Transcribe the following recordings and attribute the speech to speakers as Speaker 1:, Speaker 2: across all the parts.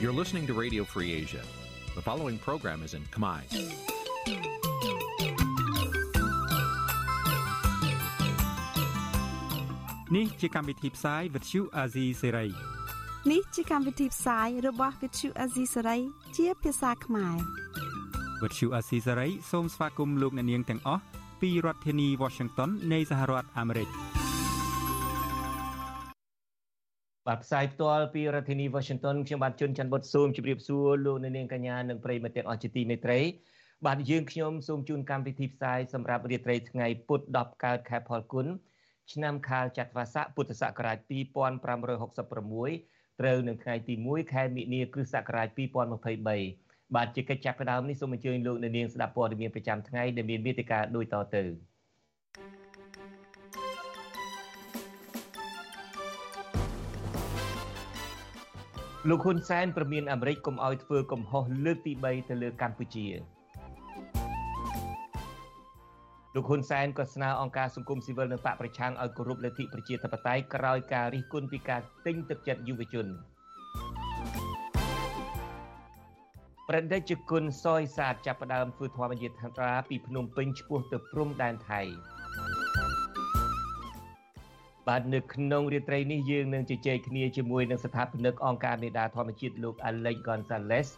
Speaker 1: You're listening to Radio Free Asia. The following program is in Khmer.
Speaker 2: Nǐ chi càm bi tiệp xáy vệt chiu a zì
Speaker 3: sáy. Nǐ chi càm bi tiệp xáy bá vệt chiu a zì sáy ជាភាសាខ្មែរ
Speaker 2: វិទ្យុអាស៊ីសេរីសូមស្វាគមន៍លោកអ្នកនាងទាំងអស់ពីរដ្ឋធានី Washington Nây Sahara នៃសហរដ្ឋអាមេរិក។
Speaker 4: បាទផ្សាយផ្ទាល់ពីរដ្ឋធានី Washington ខ្ញុំបាទជួនច័ន្ទបុតស៊ូមជម្រាបសួរលោកអ្នកនាងកញ្ញានិងប្រិយមិត្តទាំងអស់ជាទីមេត្រីបាទយើងខ្ញុំសូមជូនកម្មវិធីផ្សាយសម្រាប់រាត្រីថ្ងៃពុធ10កើតខែផលគុណឆ្នាំខាលចត្វាស័កពុទ្ធសករាជ2566ត្រូវនៅថ្ងៃទី1ខែមិនិនាគ្រិស្តសករាជ2023បាទជាកិច្ចចាប់ផ្ដើមនេះសូមអញ្ជើញលោកអ្នកនាងស្ដាប់ព័ត៌មានប្រចាំថ្ងៃដែលមានមេតិការដូចតទៅ លោកហ៊ុនសែនប្រមានអាមេរិកកុំឲ្យធ្វើកំហុសលើកទី3ទៅលើកម្ពុជាលោកហ៊ុនសែនក៏ស្នើអង្គការសង្គមស៊ីវិលនិងបកប្រឆាំងឲ្យគោរពលទ្ធិប្រជាធិបតេយ្យក្រោយការរិះគន់ពីការទិញទឹកចិត្តយុវជនប្រតិជគុណសយសាទចាប់ផ្ដើមធ្វើធម្មយាត្រាពីភ្នំពេញឆ្ពោះទៅព្រំដែនថៃ បាទនៅក្នុងរាត្រីនេះយើងនឹងជជែកគ្នាជាមួយនឹងស្ថាបនិកអង្គការមេដាធម្មជាតិលោក Alex Gonzalez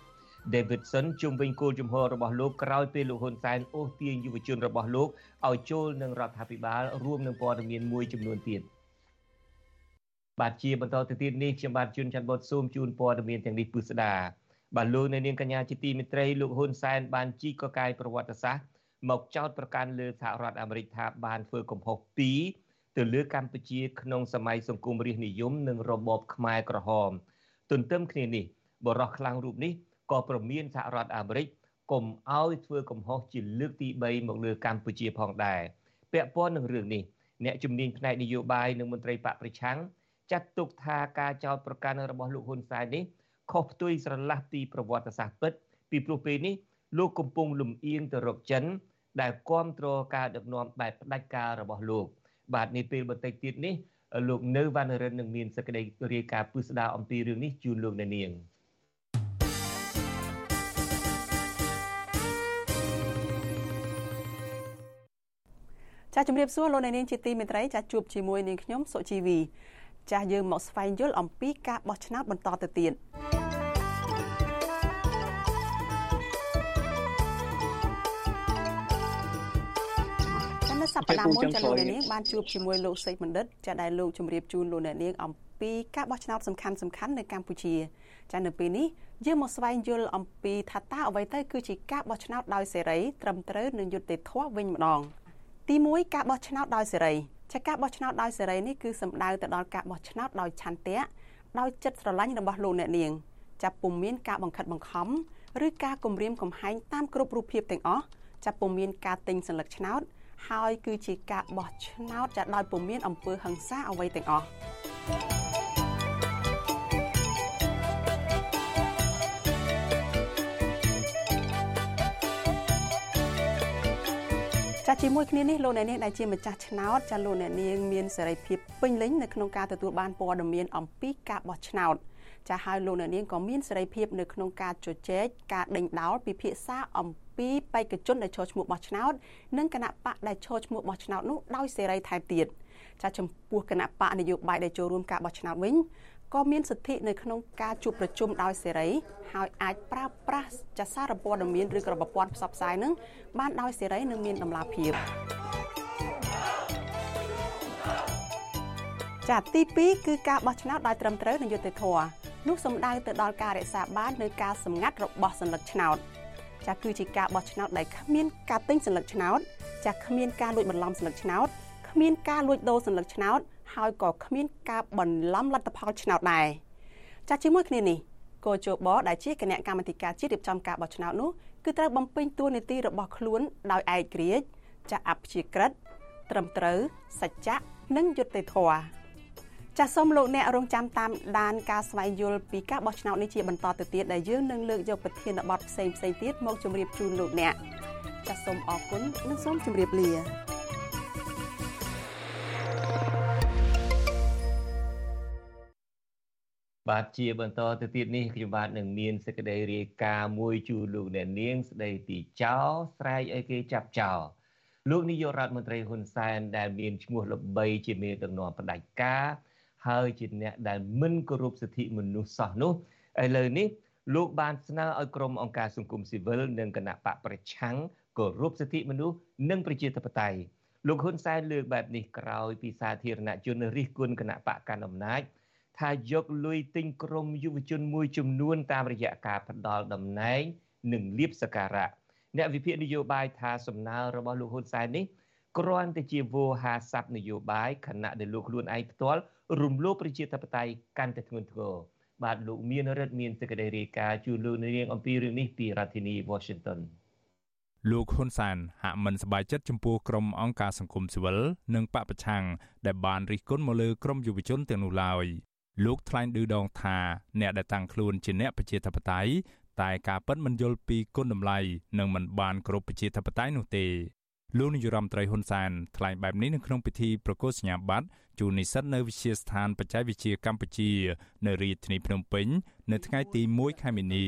Speaker 4: Davidson ជុំវិញគោលជំហររបស់លោកក្រោយពេលលោកហ៊ុនសែនអូសទាញយុវជនរបស់លោកឲ្យចូលនឹងរដ្ឋាភិបាលរួមនឹងព័ត៌មានមួយចំនួនទៀតបាទជាបន្តទៅទៀតនេះខ្ញុំបាទជួនច័ន្ទបតស៊ូមជូនព័ត៌មានទាំងនេះពិស្ដាបាទលោកនៅនាងកញ្ញាជាទីមេត្រីលោកហ៊ុនសែនបានជីកកកាយប្រវត្តិសាស្ត្រមកចោទប្រកាន់លើសហរដ្ឋអាមេរិកថាបានធ្វើកំហុសពីរ ទៅលើកម្ពុជាក្នុងសម័យសង្គមរាស្ត្រនិយមនិងរបបខ្មែរក្រហម ទន្ទឹមគ្នានេះបរិះខ្លាំងរូបនេះក៏ប្រមានសហរដ្ឋអាមេរិកកុំឲ្យធ្វើកំហុសជាលើកទី3មកលើកម្ពុជាផងដែរពាក់ព័ន្ធនឹងរឿងនេះអ្នកជំនាញផ្នែកនយោបាយនិងមន្ត្រីបកប្រឆាំងចាត់ទុកថាការចោទប្រកាន់របស់លោកហ៊ុនសែននេះខុសផ្ទុយស្រឡះពីប្រវត្តិសាស្ត្រពិត ពីព្រោះពេលនេះលោកកំពុងលំអៀងទៅរកចិន ដែលគ្រប់គ្រងការដឹកនាំបែបផ្ដាច់ការរបស់លោក បាទនេះពេលបន្តិចទៀតនេះលោកនៅវណ្ណរិននឹងមានសេចក្តីរាយការណ៍ពិស្ដារអំពីរឿងនេះជូនលោកអ្នកនាង។
Speaker 5: ចាស់ជំរាបសួរលោកអ្នកនាងជាទីមេត្រីចាស់ជួបជាមួយនាងខ្ញុំសុជីវីចាស់យើងមកស្វែងយល់អំពីការបោះឆ្នោតបន្តទៅទៀត សប្តាហ៍មុនចាលោកអ្នកនាងបានជួបជាមួយលោកសេកបណ្ឌិតចាដែលលោកជម្រាបជូនលោកអ្នកនាងអំពីការបោះឆ្នោតសំខាន់សំខាន់នៅកម្ពុជាចានៅពេលនេះយើងមកស្វែងយល់អំពីថាតើអ្វីទៅគឺជាការបោះឆ្នោតដោយសេរីត្រឹមត្រូវនិងយុត្តិធម៌វិញម្ដងទី1ការបោះឆ្នោតដោយសេរីចាការបោះឆ្នោតដោយសេរីនេះគឺសំដៅទៅដល់ការបោះឆ្នោតដោយឆន្ទៈដោយចិត្តស្រឡាញ់របស់លោកអ្នកនាងចាប់ពុំមានការបង្ខិតបង្ខំឬការគំរាមកំហែងតាមគ្រប់រូបភាពទាំងអស់ចាប់ពុំមានការទិញសัญลักษณ์ឆ្នោត ហើយគឺជាការបោះឆ្នោតចាដោយពុំមានអំពើហិង្សាអ្វីទាំងអស់ចាជាមួយគ្នានេះលោកអ្នកនាងដែលជាម្ចាស់ឆ្នោតចាលោកអ្នកនាងមានសេរីភាពពេញលេញនៅក្នុងការទទួលបានព័ត៌មានអំពីការបោះឆ្នោតចាហើយលោកអ្នកនាងក៏មានសេរីភាពនៅក្នុងការជជែកការដេញដោលពិភាក្សាអំ ពីបេក្ខជនដែលចូលឈ្មោះបោះឆ្នោតនិងគណៈបកដែលចូលឈ្មោះបោះឆ្នោតនោះដោយសេរីថែមទៀតចាចំពោះគណៈបកនយោបាយដែលចូលរួមការបោះឆ្នោតវិញក៏មានសិទ្ធិនៅក្នុងការជួបប្រជុំដោយសេរីហើយអាចប្រើប្រាស់ចាសារព័ត៌មានឬក៏ប្រព័ន្ធផ្សព្វផ្សាយនឹងបានដោយសេរីនិងមានតម្លាភាពចាទី2គឺការបោះឆ្នោតដោយត្រឹមត្រូវនិងយុត្តិធម៌នោះសំដៅទៅដល់ការរក្សាបាននូវការសម្ងាត់របស់សញ្ញាឆ្នោត ចាគឺជាការបោះឆ្នោតដែលគ្មានការទិញសัญลักษณ์ឆ្នោតចាគ្មានការលួចបន្លំសัญลักษណ៍ឆ្នោតគ្មានការលួចដូរសัญลักษណ៍ឆ្នោតហើយក៏គ្មានការបន្លំលទ្ធផលឆ្នោតដែរចាជាមួយគ្នានេះកោជបដែលជាគណៈកម្មាធិការជាតិរៀបចំការបោះឆ្នោតនោះគឺត្រូវបំពេញតួនាទីរបស់ខ្លួនដោយឯករាជ្យចាអព្យាក្រឹតត្រឹមត្រូវសច្ចៈនិងយុត្តិធម៌ ចាសសូមលោកអ្នករងចាំតាមដានការស្វែងយល់ពីការបោះឆ្នោតនេះជាបន្តទៅទៀតដែលយើងនឹងលើកយកប្រធានបទផ្សេងៗទៀតមកជម្រាបជូនលោកអ្នកចាសសូមអរគុណនិងសូមជម្រាបលា
Speaker 4: បាទជាបន្តទៅទៀតនេះខ្ញុំបាទនឹងមានសេចក្តីរាយការណ៍មួយជូនលោកអ្នកនាងស្ដីពីចោលស្រែកឲ្យគេចាប់ចោលលោកនាយករដ្ឋមន្ត្រីហ៊ុនសែនដែលមានឈ្មោះល្បីជាមេដឹកនាំផ្ដាច់ការ ហើយជាអ្នកដែលមិនគោរពសិទ្ធិមនុស្សសោះនោះឥឡូវនេះលោកបានស្នើឲ្យក្រុមអង្គការសង្គមស៊ីវិលនិងគណៈបកប្រឆាំងគោរពសិទ្ធិមនុស្សនិងប្រជាធិបតេយ្យលោកហ៊ុនសែនលើកបែបនេះក្រោយពីសាធារណជនរិះគន់គណៈបកកណ្ដាលអំណាចថាយកលុយទិញក្រុមយុវជនមួយចំនួនតាមរយៈការផ្ដាល់តំណែង និងលៀបសការៈអ្នកវិភាគនយោបាយថាសំណើរបស់លោកហ៊ុនសែននេះគ្រាន់តែជាវោហារស័ព្ទនយោបាយខណៈដែលលោកខ្លួនឯងផ្ទាល់ រំលោភប្រជាធិបតេយ្យកាន់តែធ្ងន់ធ្ងរបាទលោកមានរិទ្ធមានសេចក្តីរាយការណ៍ជូនលោកនាងអំពីរឿងនេះពីរដ្ឋធានី Washington
Speaker 6: លោកហ៊ុនសែនហាក់មិនសប្បាយចិត្តចំពោះក្រុមអង្គការសង្គមស៊ីវិលនិងបពប្រឆាំងដែលបានរិះគន់មកលើក្រុមយុវជនទាំងនោះឡើយលោកថ្លែងឌឺដងថាអ្នកដែលតាំងខ្លួនជាអ្នកប្រជាធិបតេយ្យតែការពិតមិនយល់ពីគុណតម្លៃនិងមិនបានគោរពប្រជាធិបតេយ្យនោះទេ លោកនាយរដ្ឋមន្ត្រីហ៊ុនសែនថ្លែងបែបនេះនៅក្នុងពិធីប្រកាសសញ្ញាបត្រជូននិស្សិតនៅវិទ្យាស្ថានបច្ចេកវិទ្យាកម្ពុជា នៅរាជធានីភ្នំពេញ នៅថ្ងៃទី1ខែមីនា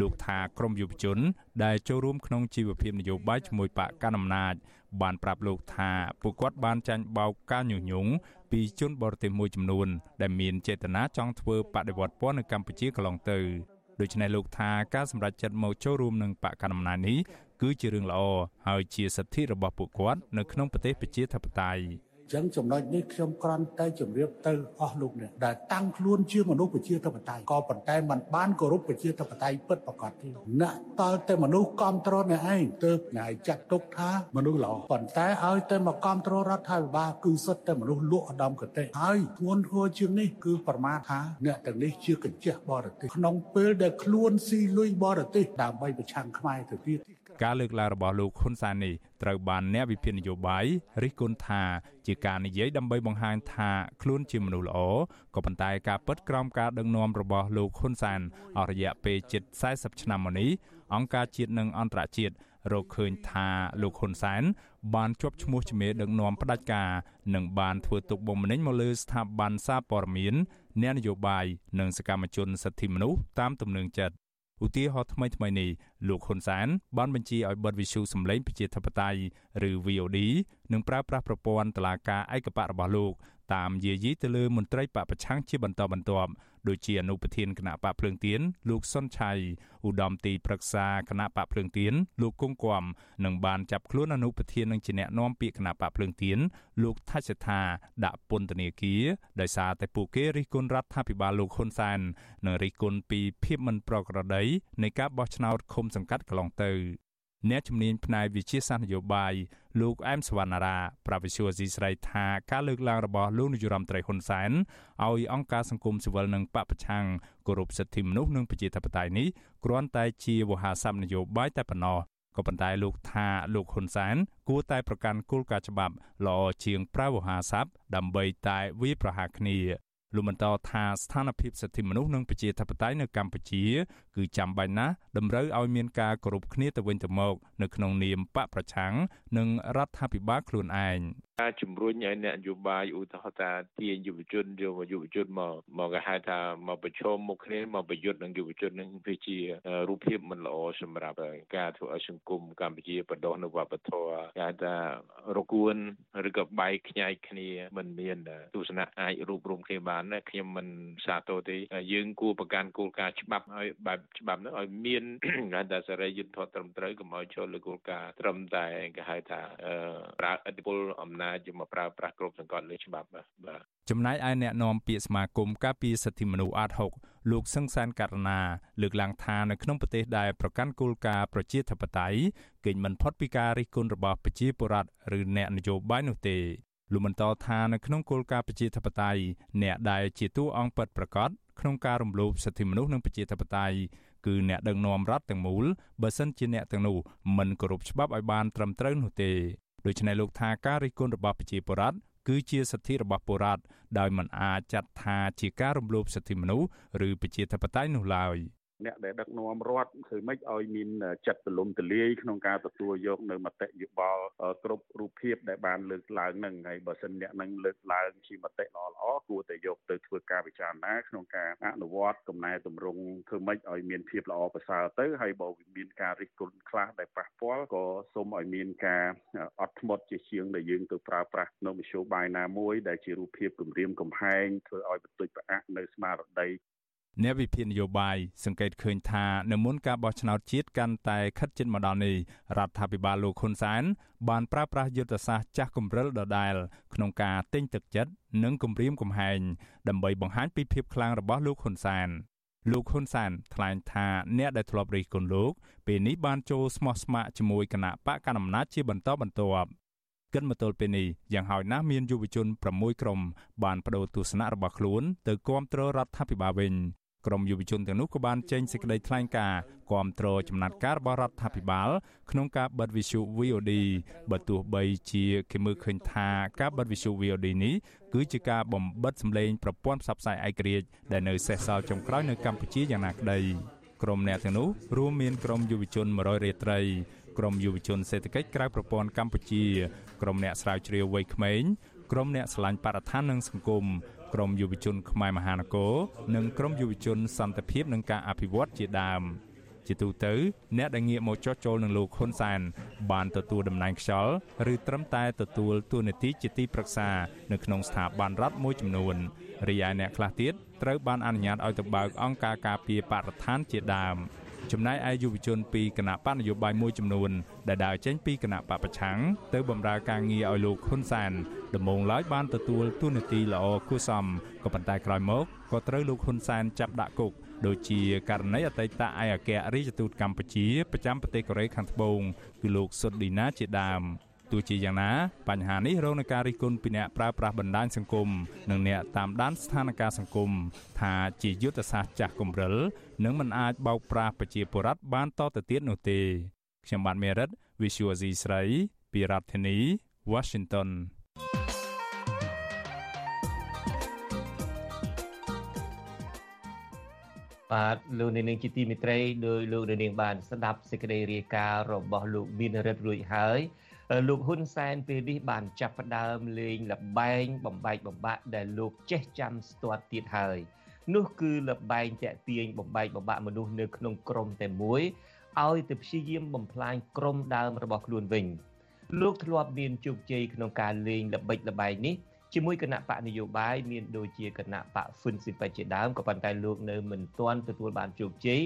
Speaker 6: លោកថាក្រមយុវជន ដែលចូលរួមក្នុងជីវភាពនយោបាយជាមួយបកកណ្ដាលអំណាចបានប្រាប់លោកថាពួកគាត់បានចាញ់បោកការញុះញង់ពីជនបរទេសមួយចំនួន ដែលមានចេតនាចង់ធ្វើបដិវត្តពណ៌នៅកម្ពុជាកន្លងទៅដូច្នេះលោកថាការសម្រេចចិត្តមកចូលរួមនឹងបកកណ្ដាលអំណាចនេះ គឺជារឿងល្អហើយជាសិទ្ធិរបស់ពួកគាត់នៅក្នុងប្រទេសប្រជាធិបតេយ្យ
Speaker 7: ចឹងចំណុចនេះខ្ញុំគ្រាន់តែជម្រាបទៅអស់លោកអ្នកដែលតាំងខ្លួនជាមនុស្សប្រជាធិបតេយ្យក៏ប៉ុន្តែมันបានគោរពប្រជាធិបតេយ្យពិតប្រាកដទេអ្នកតើតែមនុស្សគ្រប់គ្រងអ្នកឯងទើបអ្នកឯងចាត់ទុកថាមនុស្សល្អប៉ុន្តែឲ្យតែមកគ្រប់គ្រងរដ្ឋាភិបាលគឺសុទ្ធតែមនុស្សលក់ឧត្តមគតិហើយធ្ងន់ធ្ងរជាងនេះគឺប្រមាថថាអ្នកទាំងនេះជាកញ្ចេះបរទេសក្នុងពេលដែលខ្លួនស៊ីលុយបរទេសដើម្បីប្រឆាំងខ្មែរទៅទៀត
Speaker 6: ការលើកឡើងរបស់លោកហ៊ុនសែននេះត្រូវបានអ្នកវិភាគនយោបាយរិះគន់ថាជាការនិយាយដើម្បីបង្ហាញថាខ្លួនជាមនុស្សល្អក៏ប៉ុន្តែការពិតក្រោមការដឹកនាំរបស់លោកហ៊ុនសែនអស់រយៈពេលជិត40ឆ្នាំមកនេះអង្គការជាតិនិងអន្តរជាតិរកឃើញថាលោកហ៊ុនសែនបានជាប់ឈ្មោះជាមេដឹកនាំផ្ដាច់ការនិងបានធ្វើទុកបុកម្នេញមកលើស្ថាប័នសារព័ត៌មានអ្នកនយោបាយនិងសកម្មជនសិទ្ធិមនុស្សតាមទំនឹងចិត្ត ឧទាហរណ៍ថ្មីថ្មីនេះលោកហ៊ុនសែនបានបញ្ជាឲ្យបិទវិទ្យុសំឡេងប្រជាធិបតេយ្យឬ VOD និងប្រើប្រាស់ប្រព័ន្ធតឡាការឯកបៈរបស់លោក តាមយាយីទៅលើមន្ត្រីបពប្រឆាំងជាបន្តបន្ទាប់ដូចជាអនុប្រធានគណៈបកភ្លើងទៀនលោកសុនឆៃឧត្តមទីប្រឹក្សាគណៈបកភ្លើងទៀនលោកគង់គំនិងបានចាប់ខ្លួនអនុប្រធាននិងជាអ្នកនាំពាក្យគណៈបកភ្លើងទៀនលោកថាច់សថាដាក់ពន្ធនាគារដោយសារតែពួកគេរិះគន់រដ្ឋាភិបាលលោកហ៊ុនសែននិងរិះគន់ពីភាពមិនប្រក្រតីនៃការបោះឆ្នោតឃុំសង្កាត់កន្លងទៅ អ្នកជំនាញផ្នែកវិជាសាស្ត្រនយោបាយលោកអែមសវណ្ណារាប្រាវិសុយស៊ីស្រីថាការលើកឡើងរបស់លោកនាយរដ្ឋមន្ត្រីហ៊ុនសែនឲ្យអង្គការសង្គមស៊ីវិលនិងបពប្រឆាំងគោរពសិទ្ធិមនុស្សនិងប្រជាធិបតេយ្យនេះគ្រាន់តែជាវោហារស័ព្ទនយោបាយតែប៉ុណ្ណោះក៏ប៉ុន្តែលោកថាលោកហ៊ុនសែនគួរតែប្រកាន់គោលការណ៍ច្បាប់ល្អជាងប្រើវោហារស័ព្ទដើម្បីតែវាប្រហារគ្នា លោកបន្តថាស្ថានភាពសិទ្ធិមនុស្សនិងប្រជាធិបតេយ្យនៅកម្ពុជាគឺចាំបាច់ណាស់តម្រូវឲ្យមានការគោរពគ្នាទៅវិញទៅមកនៅក្នុងនាមបកប្រឆាំងនិងរដ្ឋាភិបាលខ្លួនឯង
Speaker 8: ការជំរុញឲ្យអ្នកនយោបាយឧទាហរណ៍ថាទាញយុវជនយកយុវជនមកមកគេហៅថាមកប្រឈមមុខគ្នាមកប្រយុទ្ធនឹងយុវជននឹងវាជារូបភាពមិនល្អសម្រាប់ការធ្វើឲ្យសង្គមកម្ពុជាបដោះនៅវប្បធម៌គេហៅថារគួនឬក៏បែកខ្ញែកគ្នាមិនមានទស្សនៈអាចរួបរวมគ្នាបានខ្ញុំមិនសាទរទេយើងគួរប្រកាន់គោលការណ៍ច្បាប់ឲ្យបែបច្បាប់នោះឲ្យមានគេថាសេរីយុត្តិធម៌ត្រឹមត្រូវកុំឲ្យចូលលើគោលការណ៍ត្រឹមតែគេហៅថាប្រើឥទ្ធិពលអំណាចយកមកប្រើប្រាស់គ្រប់សង្កត់លើច្បាប់បាទ
Speaker 6: ចំណែកឯអ្នកនាំពាក្យសមាគមការពារសិទ្ធិមនុស្សអាត6លោកសឹងសានករណាលើកឡើងថានៅក្នុងប្រទេសដែលប្រកាន់គោលការណ៍ប្រជាធិបតេយ្យគេមិនផុតពីការរិះគន់របស់ប្រជាពលរដ្ឋឬអ្នកនយោបាយនោះទេលោកបន្តថានៅក្នុងគោលការណ៍ប្រជាធិបតេយ្យអ្នកដែលជាតួអង្គពិតប្រាកដក្នុងការរំលោភសិទ្ធិមនុស្សនិងប្រជាធិបតេយ្យគឺអ្នកដឹកនាំរដ្ឋទាំងមូលបើសិនជាអ្នកទាំងនោះមិនគោរពច្បាប់ឲ្យបានត្រឹមត្រូវនោះទេ ដូច្នេះលោកថាការរិះគន់របស់ប្រជាពលរដ្ឋគឺជាសិទ្ធិរបស់ពលរដ្ឋដោយមិនអាចចាត់ថាជាការរំលោភសិទ្ធិមនុស្សឬប្រជាធិបតេយ្យនោះឡើយ
Speaker 9: អ្នកដែលដឹកនាំរដ្ឋធ្វើម៉េចឲ្យមានចិត្តទលំទលាយក្នុងការទទួលយកនៅមតិយោបល់គ្រប់រូបភាពដែលបានលើកឡើងនឹងហើយបើសិនអ្នកនឹងលើកឡើងជាមតិល្អល្អគួរតែយកទៅធ្វើការពិចារណាក្នុងការអនុវត្តកំណែតម្រង់ធ្វើម៉េចឲ្យមានភាពល្អប្រសើរទៅហើយបើមានការរិះគន់ខ្លះដែលប៉ះពាល់ក៏សូមឲ្យមានការអត់ធ្មត់ជាជាងដែលយើងទៅប្រើប្រាស់នៅមធ្យោបាយណាមួយដែលជារូបភាពគម្រាមកំហែងធ្វើឲ្យបន្ទុយប្រអាក់នៅស្មារតី
Speaker 6: អ្នកវិភាគនយោបាយសង្កេតឃើញថានៅមុនការបោះឆ្នោតជាតិកាន់តែខិតជិតមកដល់នេះរដ្ឋាភិបាលលោកហ៊ុនសែនបានប្រើប្រាស់យុទ្ធសាស្ត្រចាស់គម្រិលដដែល ក្នុងការទិញទឹកចិត្តនិងគម្រាមកំហែងដើម្បីបង្ហាញពីភាពខ្លាំងរបស់លោកហ៊ុនសែនលោកហ៊ុនសែនថ្លែងថាអ្នកដែលធ្លាប់រិះគន់លោកពេលនេះបានចូលស្មោះស្ម័គ្រជាមួយគណៈបកកណ្ដាលអំណាចជាបន្តបន្ទាប់គិតមកទល់ពេលនេះយ៉ាងហោចណាស់មានយុវជន6ក្រុមបានបដូរទស្សនៈរបស់ខ្លួនទៅគ្រប់គ្រងរដ្ឋាភិបាលវិញ ក្រមយុវជនទាំងនោះក៏បានចេញសេចក្តីថ្លែងការណ៍គាំទ្រចំណាត់ការរបស់រដ្ឋាភិបាលក្នុងការបិទវិទ្យុ VOD បើទោះបីជាគេមើលឃើញថាការបិទវិទ្យុ VOD នេះគឺជាការបំបិទសម្លេងប្រព័ន្ធផ្សព្វផ្សាយឯករាជ្យដែលនៅសេសសល់ចុងក្រោយនៅកម្ពុជាយ៉ាងណាក្តីក្រុមអ្នកទាំងនោះរួមមានក្រុមយុវជន100រាត្រីក្រុមយុវជនសេដ្ឋកិច្ចក្រៅប្រព័ន្ធកម្ពុជាក្រុមអ្នកស្រាវជ្រាវវ័យក្មេងក្រុមអ្នកស្រឡាញ់បរិស្ថាននិងសង្គម ក្រមយុវជនខ្មែរមហានគរនិងក្រមយុវជនសន្តិភាពនិងការអភិវឌ្ឍជាដើមជាទូទៅអ្នកដែលងាកមកចោះចូលនឹងលោកហ៊ុនសែនបានទទួលតំណែងខ្យល់ឬត្រឹមតែទទួលតួនាទីជាទីប្រឹក្សានៅក្នុងស្ថាប័នរដ្ឋមួយចំនួនរីឯអ្នកខ្លះទៀតត្រូវបានអនុញ្ញាតឲ្យទៅបើកអង្គការការពារបរិស្ថានជាដើម។ ចំណែកឯយុវជនពីគណៈបកនយោបាយមួយចំនួនដែលដើរចេញពីគណៈបកប្រឆាំងទៅបម្រើការងារឲ្យលោកហ៊ុនសែនដំបូងឡើយបានទទួលទូនាទីល្អគួរសមក៏ប៉ុន្តែក្រោយមកក៏ត្រូវលោកហ៊ុនសែនចាប់ដាក់គុកដូចជាករណីអតីតឯកអគ្គរដ្ឋទូតកម្ពុជាប្រចាំប្រទេសកូរ៉េខាងត្បូងគឺលោកសុតឌីណាជាដើម ទោះជាយ៉ាងណាបញ្ហានេះរងនឹងការរិះគន់ពីអ្នកប្រើប្រាស់បណ្ដាញសង្គមនិងអ្នកតាមដានស្ថានភាពសង្គមថាជាយុទ្ធសាស្ត្រចាស់គំរិលនិងមិនអាចបោកប្រាស់ប្រជាពលរដ្ឋបានតទៅទៀតនោះទេខ្ញុំបាទមេរិត Visual C ស្រីពីរដ្ឋធានី Washington
Speaker 4: បាទលោកនាងជាទីមេត្រីដោយលោកនាងបានស្ដាប់សេចក្តីរាយការណ៍របស់លោកមានរិទ្ធរួចហើយ លោកហ៊ុនសែនពេលនេះបានចាប់ផ្ដើមលេងលបែងបំបែកបំបាក់ដែលលោកចេះចាំស្ទាត់ទៀតហើយនោះគឺលបែងតាក់ទាញបំបែកបំបាក់មនុស្សនៅក្នុងក្រុមតែមួយឲ្យទៅព្យាយាមបំផ្លាញក្រុមដើមរបស់ខ្លួនវិញលោកធ្លាប់មានជោគជ័យក្នុងការលេងល្បិចល្បែងនេះជាមួយគណៈបកនយោបាយមានដូចជាគណៈបកហ្វុនស៊ីប៉ាជាដើមក៏ប៉ុន្តែលោកនៅមិនទាន់ទទួលបានជោគជ័យ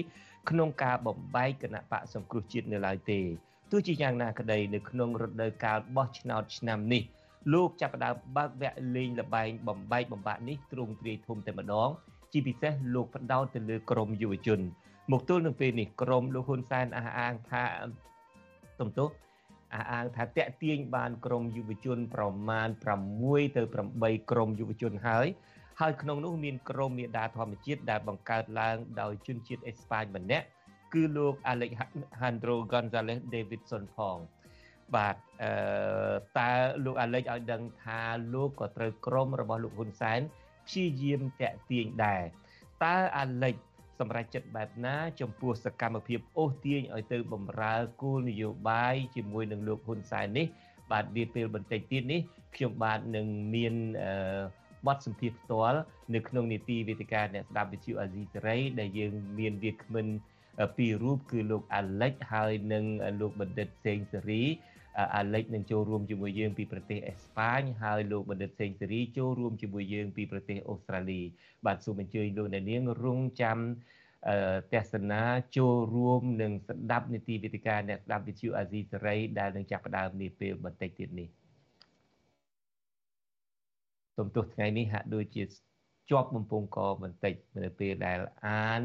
Speaker 4: ក្នុងការបំបែកគណៈបកសង្គ្រោះជាតិនៅឡើយទេ ទោះជាយ៉ាងណាក្តីនៅក្នុងរដូវកាលបោះឆ្នោតឆ្នាំនេះលោកចាប់ផ្ដើមបើកវគ្គលេងលបែងបំបែកបំបាក់នេះទ្រង់ទ្រាយធំតែម្ដង ជាពិសេសលោកផ្ដោតទៅលើក្រមយុវជន មកទល់នឹងពេលនេះក្រមលោកហ៊ុនសែនអះអាងថាសំទោសអះអាងថាតាក់ទាញបានក្រមយុវជន ប្រមាណ6ទៅ8ក្រមយុវជនហើយហើយក្នុងនោះមានក្រមមេដាធម្មជាតិដែលបង្កើតឡើងដោយជនជាតិអេស្ប៉ាញម្នាក់ គឺលោក Alejandro Gonzalez Davidson ផងបាទអឺតើលោក Alex ឲ្យដឹងថាលោកក៏ត្រូវក្រុមរបស់លោកហ៊ុនសែនព្យាយាមតាក់ទាញដែរតើ Alex សម្រាប់ចិត្តបែបណា ចំពោះសកម្មភាពអូសទាញឲ្យទៅបំរើគោលនយោបាយជាមួយនឹងលោកហ៊ុនសែននេះ បាទវាពេលបន្តិចទៀតនេះខ្ញុំបាទនឹងមានអឺបទសម្ភាសផ្ទាល់នៅក្នុងនីតិវេទិកាអ្នកស្ដាប់វិទ្យុអាស៊ីសេរីដែលយើងមានវាគ្មិន ពីររូបគឺលោកអាលិចហើយនិងលោកបណ្ឌិតសេងសេរីអាលិចនឹងចូលរួមជាមួយយើងពីប្រទេសអេស្ប៉ាញហើយលោកបណ្ឌិតសេងសេរីចូលរួមជាមួយយើងពីប្រទេសអូស្ត្រាលី បាទសូមអញ្ជើញលោកអ្នកនាងរងចាំទស្សនាចូលរួមនឹងស្ដាប់នីតិវិទ្យាអ្នកស្ដាប់វិទ្យុអាស៊ីសេរីដែលនឹងចាប់ផ្ដើមនាពេលបន្តិចទៀតនេះសំទោសថ្ងៃនេះហាក់ដូចជាជាប់បំពង់កបន្តិចនៅពេលដែលអាន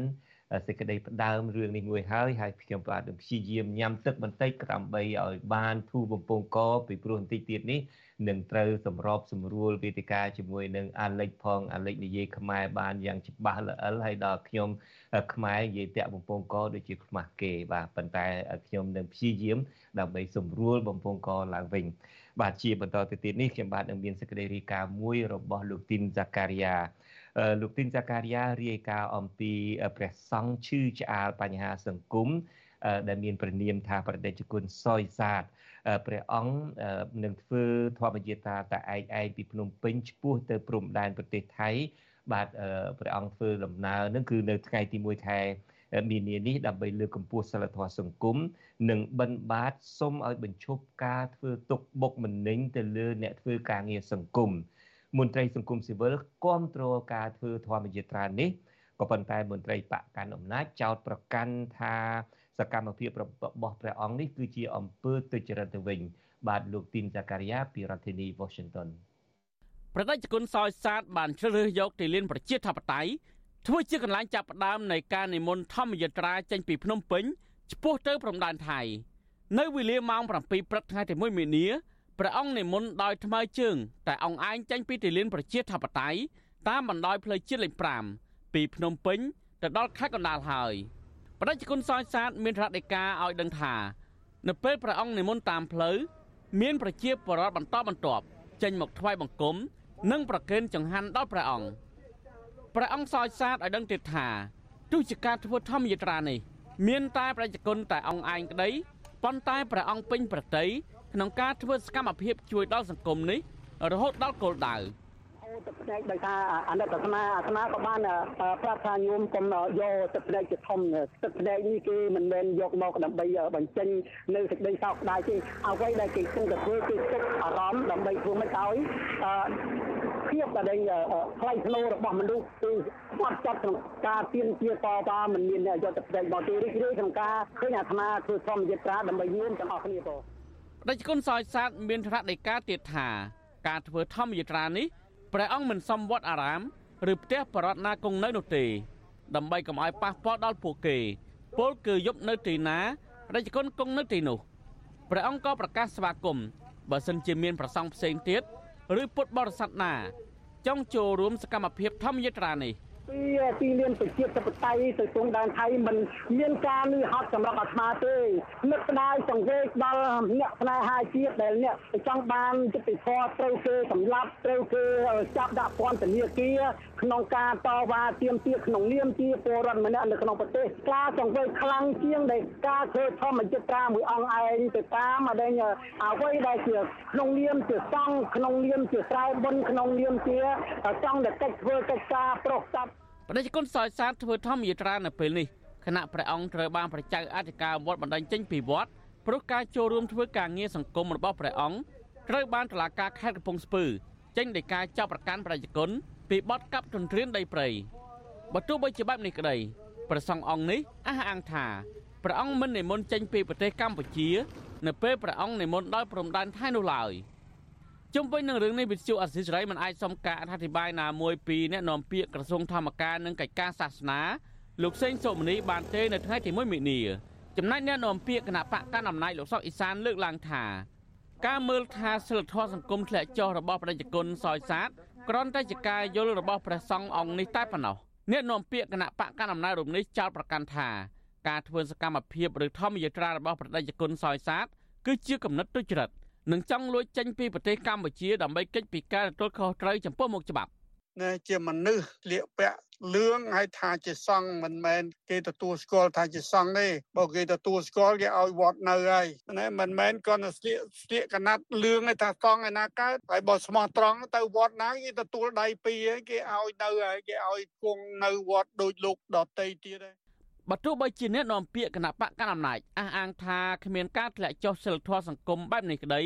Speaker 4: សេចក្តីផ្ដើមរឿងនេះមួយហើយហើយខ្ញុំបាទនឹងព្យាយាមញ៉ាំទឹកបន្តិចដើម្បីឲ្យបានធូរបំពង់កពីព្រោះបន្តិចទៀតនេះនឹងត្រូវសម្របសម្រួលវេទិកាជាមួយនឹងអាលិចផងអាលិចនិយាយខ្មែរបានយ៉ាងច្បាស់ល្អិលហើយដល់ខ្ញុំខ្មែរនិយាយតាក់បំពង់កដូចជាខ្មាស់គេបាទប៉ុន្តែខ្ញុំនឹងព្យាយាមដើម្បីសម្រួលបំពង់កឡើងវិញបាទជាបន្តទៅទៀតនេះខ្ញុំបាទនឹងមានសេចក្តីរាយការណ៍មួយរបស់លោកទីនហ្សាការីយ៉ា លោកទីនសាការីយ៉ារាយការណ៍អំពីព្រះសង្ឃឈឺឆ្អាលបញ្ហាសង្គមដែលមានព្រះនាមថាប្រតិជនសយសាទព្រះអង្គនឹងធ្វើធម្មយាត្រាតាឯកឯងពីភ្នំពេញឆ្ពោះទៅព្រំដែនប្រទេសថៃ បាទព្រះអង្គធ្វើដំណើរនឹងគឺនៅថ្ងៃទី1ខែមីនានេះដើម្បីលើកកម្ពស់សិលធម៌សង្គមនិងបិណ្ឌបាតសូមឲ្យបញ្ឈប់ការធ្វើទុកបុកម្នេញទៅលើអ្នកធ្វើការងារសង្គម មន្ត្រីសង្គមស៊ីវិលគាំទ្រការធ្វើធម្មយាត្រានេះក៏ប៉ុន្តែមន្ត្រីបកកាន់អំណាចចោទប្រកាន់ថាសកម្មភាពរបស់ព្រះអង្គនេះគឺជាអំពើទុច្ចរិតទៅវិញ បាទលោកទីនសាការីយ៉ាពីរដ្ឋធានី Washington
Speaker 10: ប្រតិជនសោយសាទបានជ្រើសរើសយកទីលានប្រជាធិបតេយ្យធ្វើជាកន្លែងចាប់ផ្ដើមនៃការនិមន្តធម្មយាត្រាចេញពីភ្នំពេញឆ្ពោះទៅព្រំដែនថៃនៅវេលាម៉ោង7ព្រឹកថ្ងៃទី1មីនា ព្រះអង្គនិមន្តដោយថ្មើរជើង តែអង្គឯងចេញពីទីលានប្រជាធិបតេយ្យតាមបណ្ដោយផ្លូវជាតិលេខ5ពីភ្នំពេញទៅដល់ខេត្តកណ្ដាលហើយបដិជគុណសោយសាទមានរដ្ឋដីកាឲ្យដឹងថា នៅពេលព្រះអង្គនិមន្តតាមផ្លូវមានប្រជាពលរដ្ឋបន្តបន្ទាប់ចេញមកថ្វាយបង្គំ និងប្រគេនចង្ហាន់ដល់ព្រះអង្គព្រះអង្គសោយសាទឲ្យដឹងទៀតថាទោះជាការធ្វើធម្មយាត្រានេះ មានតែប្រជាជនតែអង្គឯងក្តីប៉ុន្តែព្រះអង្គពេញប្រតិយ ក្នុងការធ្វើសកម្មភាពជួយដល់សង្គមនេះរហូតដល់គោលដៅ
Speaker 11: ទឹកភ្នែកដោយសារអនុត្តអាត្មាអាត្មាក៏បានប្រាប់ថាញោមកុំយកទឹកភ្នែកជាធំទឹកភ្នែកនេះគេមិនមែនយកមកដើម្បីបញ្ចេញនៅសេចក្តីសោកស្ដាយទេអ្វីដែលគេគង់តែធ្វើគឺទុកអារម្មណ៍ដើម្បីធ្វើមិនឲ្យភាពដែលផ្លៃធ្នូរបស់មនុស្សគឺបាត់ចាប់ក្នុងការទៀនជាតតាមិនមានអ្នកយកទឹកភ្នែកមកទីរីករាយក្នុងការឃើញអាត្មាធ្វើធម្មយិត្រាដើម្បីញោមទាំងអស់គ្នាបង
Speaker 10: ដេចគុណសោយសាទមានថ្នាក់នៃការទៀតថាការធ្វើធម្មយិត្រានេះព្រះអង្គមិនសំវត្តអារាម ឬផ្ទះបរតណាគង់នៅនោះទេ ដើម្បីកុំឲ្យប៉ះពាល់ដល់ពួកគេពលគឺយប់នៅទីណារាជគុណគង់នៅទីនោះព្រះអង្គក៏ប្រកាសស្វាគមន៍បើសិនជាមានប្រសង់ផ្សេងទៀតឬពុទ្ធបរិស័ទណា ចង់ចូលរួមសកម្មភាពធម្មយាត្រានេះ
Speaker 11: ពីទីលានប្រជាធិបតេយ្យទៅទងដែនថៃមិនមានការលឺហត់សម្រាប់អាត្មាទេនឹកស្ដាយសង្វេគដល់អ្នកស្នេហាជាតិដែលអ្នកចង់បានចិត្តធម៌ត្រូវគេសម្លាប់ត្រូវគេចាប់ដាក់ពន្ធនាគារក្នុងការតវ៉ាទាមទារក្នុងនាមជាពលរដ្ឋម្នាក់នៅក្នុងប្រទេសការសង្វេគខ្លាំងជាងដែលការធ្វើធម្មចិត្តត្រាមួយអង្គឯងទៅតាមអដែងអ្វីដែលជាក្នុងនាមជាសង្ឃក្នុងនាមជាស្រែបុណ្យក្នុងនាមជាចង់តែកិច្ចធ្វើកិច្ចការប្រុសស្ដាប់
Speaker 10: បដិជនសោយសាទធ្វើធម្មយាត្រានៅពេលនេះគណៈព្រះអង្គត្រូវបានប្រជាអធិការវត្តបណ្ដឹងចេញពីវត្តព្រោះការចូលរួមធ្វើការងារសង្គមរបស់ព្រះអង្គត្រូវបានតុលាការខេត្តកំពង់ស្ពឺចេញដោយការចាប់ប្រកាន់ប្រជាជន ពីបទកាប់ទន្ទ្រានដីព្រៃបើទោះបីជាបែបនេះក្តីព្រះសង្ឃអង្គនេះអះអាងថាព្រះអង្គមិននិមន្តចេញពីប្រទេសកម្ពុជា នៅពេលព្រះអង្គនិមន្តដោយព្រំដែនថៃនោះឡើយ។ជុំវិញនឹងរឿងនេះវិទ្យុអសិរ័យមិនអាចសុំការអធិប្បាយណាមួយពីអ្នកនាំពាក្យក្រសួងធម្មការនិងកិច្ចការសាសនាលោកសេងសុមនីបានទេនៅថ្ងៃទី1មិនិនាចំណែកអ្នកនាំពាក្យគណៈបកកណ្ដាលអំណាចលោកសុកអ៊ីសានលើកឡើងថាការមើលថាសិលធម៌សង្គមធ្លាក់ចុះរបស់ប្រជាជនសោយសាទ គ្រាន់តែជាការយល់របស់ព្រះសង្ឃអង្គនេះតែប៉ុណ្ណោះអ្នកនាំពាក្យគណៈបកកណ្ដាលអំណាចរូបនេះចោទប្រកាន់ថាការធ្វើសកម្មភាពឬធម្មយាត្រារបស់ប្រជាជនសោយសាទគឺជាគំនិតទុច្ចរិតនិងចង់លួចចេញពីប្រទេសកម្ពុជាដើម្បីគេចពីការទទួលខុសត្រូវចំពោះមុខច្បាប់
Speaker 12: ណាជាមនុស្សលៀកពាក់លឿងហើយថាជាសង្ឃមិនមែនគេទទួលស្គាល់ថាជាសង្ឃទេបើគេទទួលស្គាល់គេឲ្យវត្តនៅហើយណាមិនមែនគាត់ទៅស្លៀកស្លៀកកណាត់លឿងឯថាសង្ឃឯណាកើតហើយបើស្មោះត្រង់ទៅវត្តណាគេទទួលដៃពីរគេឲ្យនៅហើយគេឲ្យគង់នៅវត្តដូចលោកដតីទៀតហើយ
Speaker 10: បើទោះបីជាអ្នកនាំពាក្យគណៈបកកណ្ដាលអំណាចអះអាងថាគ្មានការធ្លាក់ចុះសិលធម៌សង្គមបែបនេះក្តី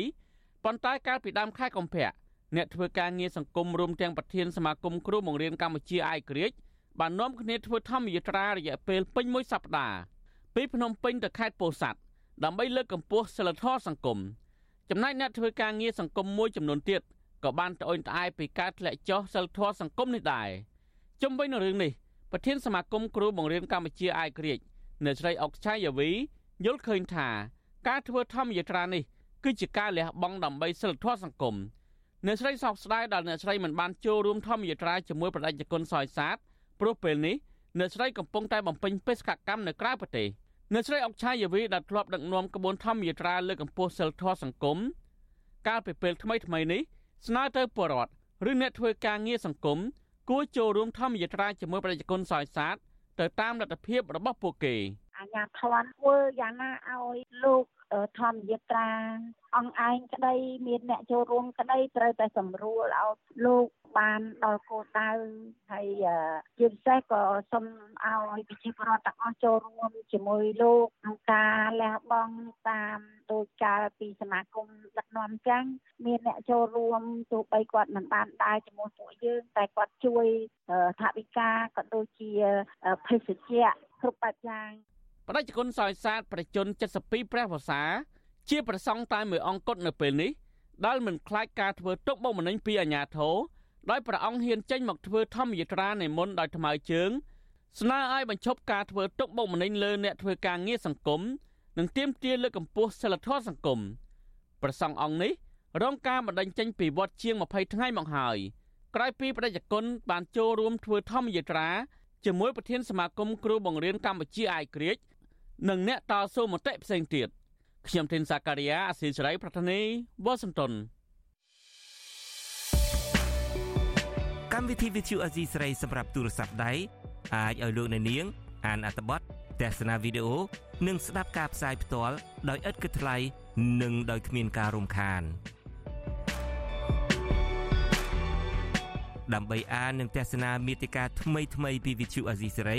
Speaker 10: ប៉ុន្តែកាលពីដើមខែកុម្ភៈ អ្នកធ្វើការងារសង្គមរួមទាំងប្រធានសមាគមគ្រូបង្រៀនកម្ពុជាអាយក្រិចបាននាំគ្នាធ្វើធម្មយាត្រារយៈពេលពេញមួយសប្តាហ៍ពីភ្នំពេញទៅខេត្តពោធិ៍សាត់ដើម្បីលើកកម្ពស់សិលធម៌សង្គមចំណែកអ្នកធ្វើការងារសង្គមមួយចំនួនទៀតក៏បានត្អូញត្អែពីការធ្លាក់ចុះសិលធម៌សង្គមនេះដែរជុំវិញនឹងរឿងនេះប្រធានសមាគមគ្រូបង្រៀនកម្ពុជាអាយក្រិចអ្នកស្រីអុកឆាយាវីយល់ឃើញថា ការធ្វើធម្មយាត្រានេះគឺជាការលះបង់ដើម្បីសិលធម៌សង្គម អ្នកស្រីសោកស្ដាយដែលអ្នកស្រីមិនបានចូលរួមធម្មយាត្រាជាមួយប្រដេជគុណសយសាទព្រោះពេលនេះអ្នកស្រីកំពុងតែបំពេញបេសកកម្មនៅក្រៅប្រទេសអ្នកស្រីអុកឆាយាវីដែលធ្លាប់ដឹកនាំក្បួនធម្មយាត្រាលើកកម្ពស់សិលធម៌សង្គមកាលពីពេលថ្មីថ្មីនេះស្នើទៅពលរដ្ឋឬអ្នកធ្វើការងារសង្គមគួរចូលរួមធម្មយាត្រាជាមួយប្រជាជនសោយសាទទៅតាមលទ្ធភាពរបស់ពួកគេ
Speaker 13: អាញាធន់ធ្វើយ៉ាងណាឲ្យលោកធម្មយាត្រា អង្គឯងក្តីមានអ្នកចូលរួមក្តីត្រូវតែសម្រួលឲ្យលោកបានដល់គោលដៅហើយជាពិសេសក៏សូមឲ្យប្រជាពលរដ្ឋទាំងអស់ចូលរួមជាមួយលោកក្នុងការលះបង់តាមដោយការពីសមាគមដឹកនាំចឹងមានអ្នកចូលរួមទោះបីគាត់មិនបានដើរជាមួយពួកយើងតែគាត់ជួយថវិកាក៏ដូចជាភេសជ្ជៈគ្រប់បែបយ៉ាង
Speaker 10: បដិជនសោយសាទប្រជជន72ព្រះវស្សា ជាប្រសង់តែមួយអង្គគត់នៅពេលនេះដែលមិនខ្លាចការធ្វើទុកបុកម្នេញពីអាជ្ញាធរដោយព្រះអង្គហ៊ានចេញមកធ្វើធម្មយាត្រានិមន្តដោយថ្មើរជើងស្នើឲ្យបញ្ឈប់ការធ្វើទុកបុកម្នេញលើអ្នកធ្វើការងារសង្គមនិងទាមទារលើកកម្ពស់សិលធម៌សង្គមព្រះសង្ឃអង្គនេះរងការបណ្តេញចេញពីវត្តជាង20ថ្ងៃមកហើយក្រោយពីបដិជនបានចូលរួមធ្វើធម្មយាត្រាជាមួយប្រធានសមាគមគ្រូបង្រៀនកម្ពុជាអាយក្រិចនិងអ្នកតស៊ូមតិផ្សេងទៀត ខ្ញុំធីនសាការីយ៉ាអស៊ីសេរីប្រធានីវ៉ាស៊ីនតោន
Speaker 14: កម្មវិធី Vithu Azizi ស្រីសម្រាប់ទូរស័ព្ទដៃអាចឲ្យលោកអ្នកនាង អានអត្ថបទទស្សនាវីដេអូនិងស្ដាប់ការផ្សាយផ្ទាល់ដោយឥតគិតថ្លៃនិងដោយគ្មានការរំខានដើម្បីអាននិងទស្សនាមេតិការថ្មីៗពី Vithu Azizi សេរី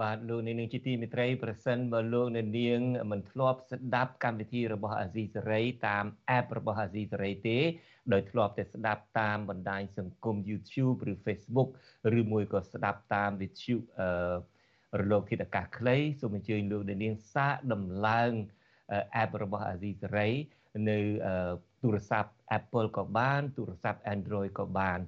Speaker 4: បាទលោកនាងជាទីមេត្រីប្រសិនបើលោកនាងមិនធ្លាប់ស្ដាប់កម្មវិធីរបស់អាស៊ីសេរីតាម app របស់អាស៊ីសេរីទេដោយធ្លាប់តែស្ដាប់តាមបណ្ដាញសង្គម YouTube ឬ Facebook ឬមួយក៏ស្ដាប់តាមវិទ្យុអឺរលកធាតុអាកាសខ្លីសូមអញ្ជើញលោកនាងសាកដំឡើង app របស់អាស៊ីសេរីនៅទូរស័ព្ទ Apple ក៏បានទូរស័ព្ទ Android ក៏បាន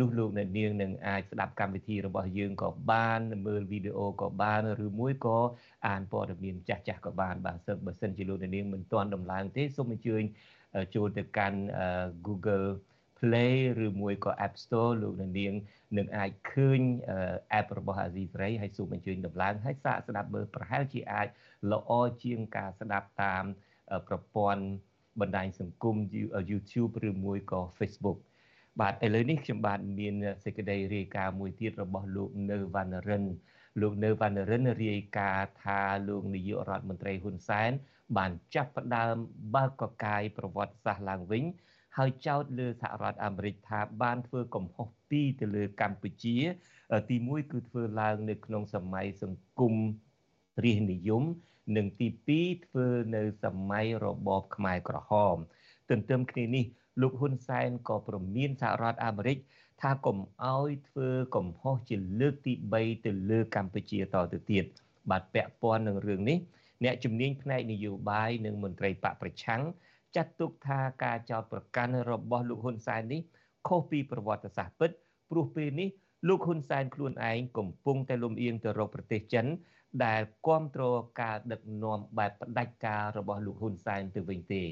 Speaker 4: នោះលោកអ្នកនាងនឹងអាចស្ដាប់កម្មវិធីរបស់យើងក៏បានមើលវីដេអូក៏បានឬមួយក៏អានព័ត៌មានចាស់ចាស់ក៏បានបាទសិនបើសិនជាលោកអ្នកនាងមិនទាន់ដំឡើងទេសូមអញ្ជើញចូលទៅកាន់ Google Play ឬមួយក៏ App Store លោកអ្នកនាងនឹងអាចឃើញ app របស់ Azizi Ray ហើយសូមអញ្ជើញដំឡើងហើយសាកស្ដាប់មើលប្រហែលជាអាចល្អជាងការស្ដាប់តាមប្រព័ន្ធបណ្ដាញសង្គម YouTube ឬមួយក៏ Facebook បាទឥឡូវនេះខ្ញុំបាទមានសេចក្តីរាយការណ៍មួយទៀតរបស់លោកនៅវណ្ណរិនលោកនៅវណ្ណរិនរាយការណ៍ថាលោកនាយករដ្ឋមន្ត្រីហ៊ុនសែន បានចាប់ផ្ដើមបើកកកាយប្រវត្តិសាស្ត្រឡើងវិញ ហើយចោទលើសហរដ្ឋអាមេរិកថាបានធ្វើកំហុសពីរទៅលើកម្ពុជា ទី1គឺធ្វើឡើងនៅក្នុងសម័យសង្គមរាជនិយម និងទី2ធ្វើនៅសម័យរបបខ្មែរក្រហម ទន្ទឹមគ្នានេះ លោកហ៊ុនសែនក៏ប្រមានសហរដ្ឋអាមេរិកថាកុំអោយធ្វើកំហុសជាលើកទី3ទៅលើកម្ពុជាតទៅទៀតបាទពាក់ព័ន្ធនឹងរឿងនេះអ្នកជំនាញផ្នែកនយោបាយនិងមន្ត្រីបកប្រឆាំងចាត់ទុកថាការចោទប្រកាន់របស់លោកហ៊ុនសែននេះខុសពីប្រវត្តិសាស្ត្រពិតព្រោះពេលនេះលោកហ៊ុនសែនខ្លួនឯងកំពុងតែលំអៀងទៅរកប្រទេសចិន ដែលគ្រប់គ្រងការដឹកនាំបែបផ្ដាច់ការរបស់លោកហ៊ុនសែនទៅវិញទេ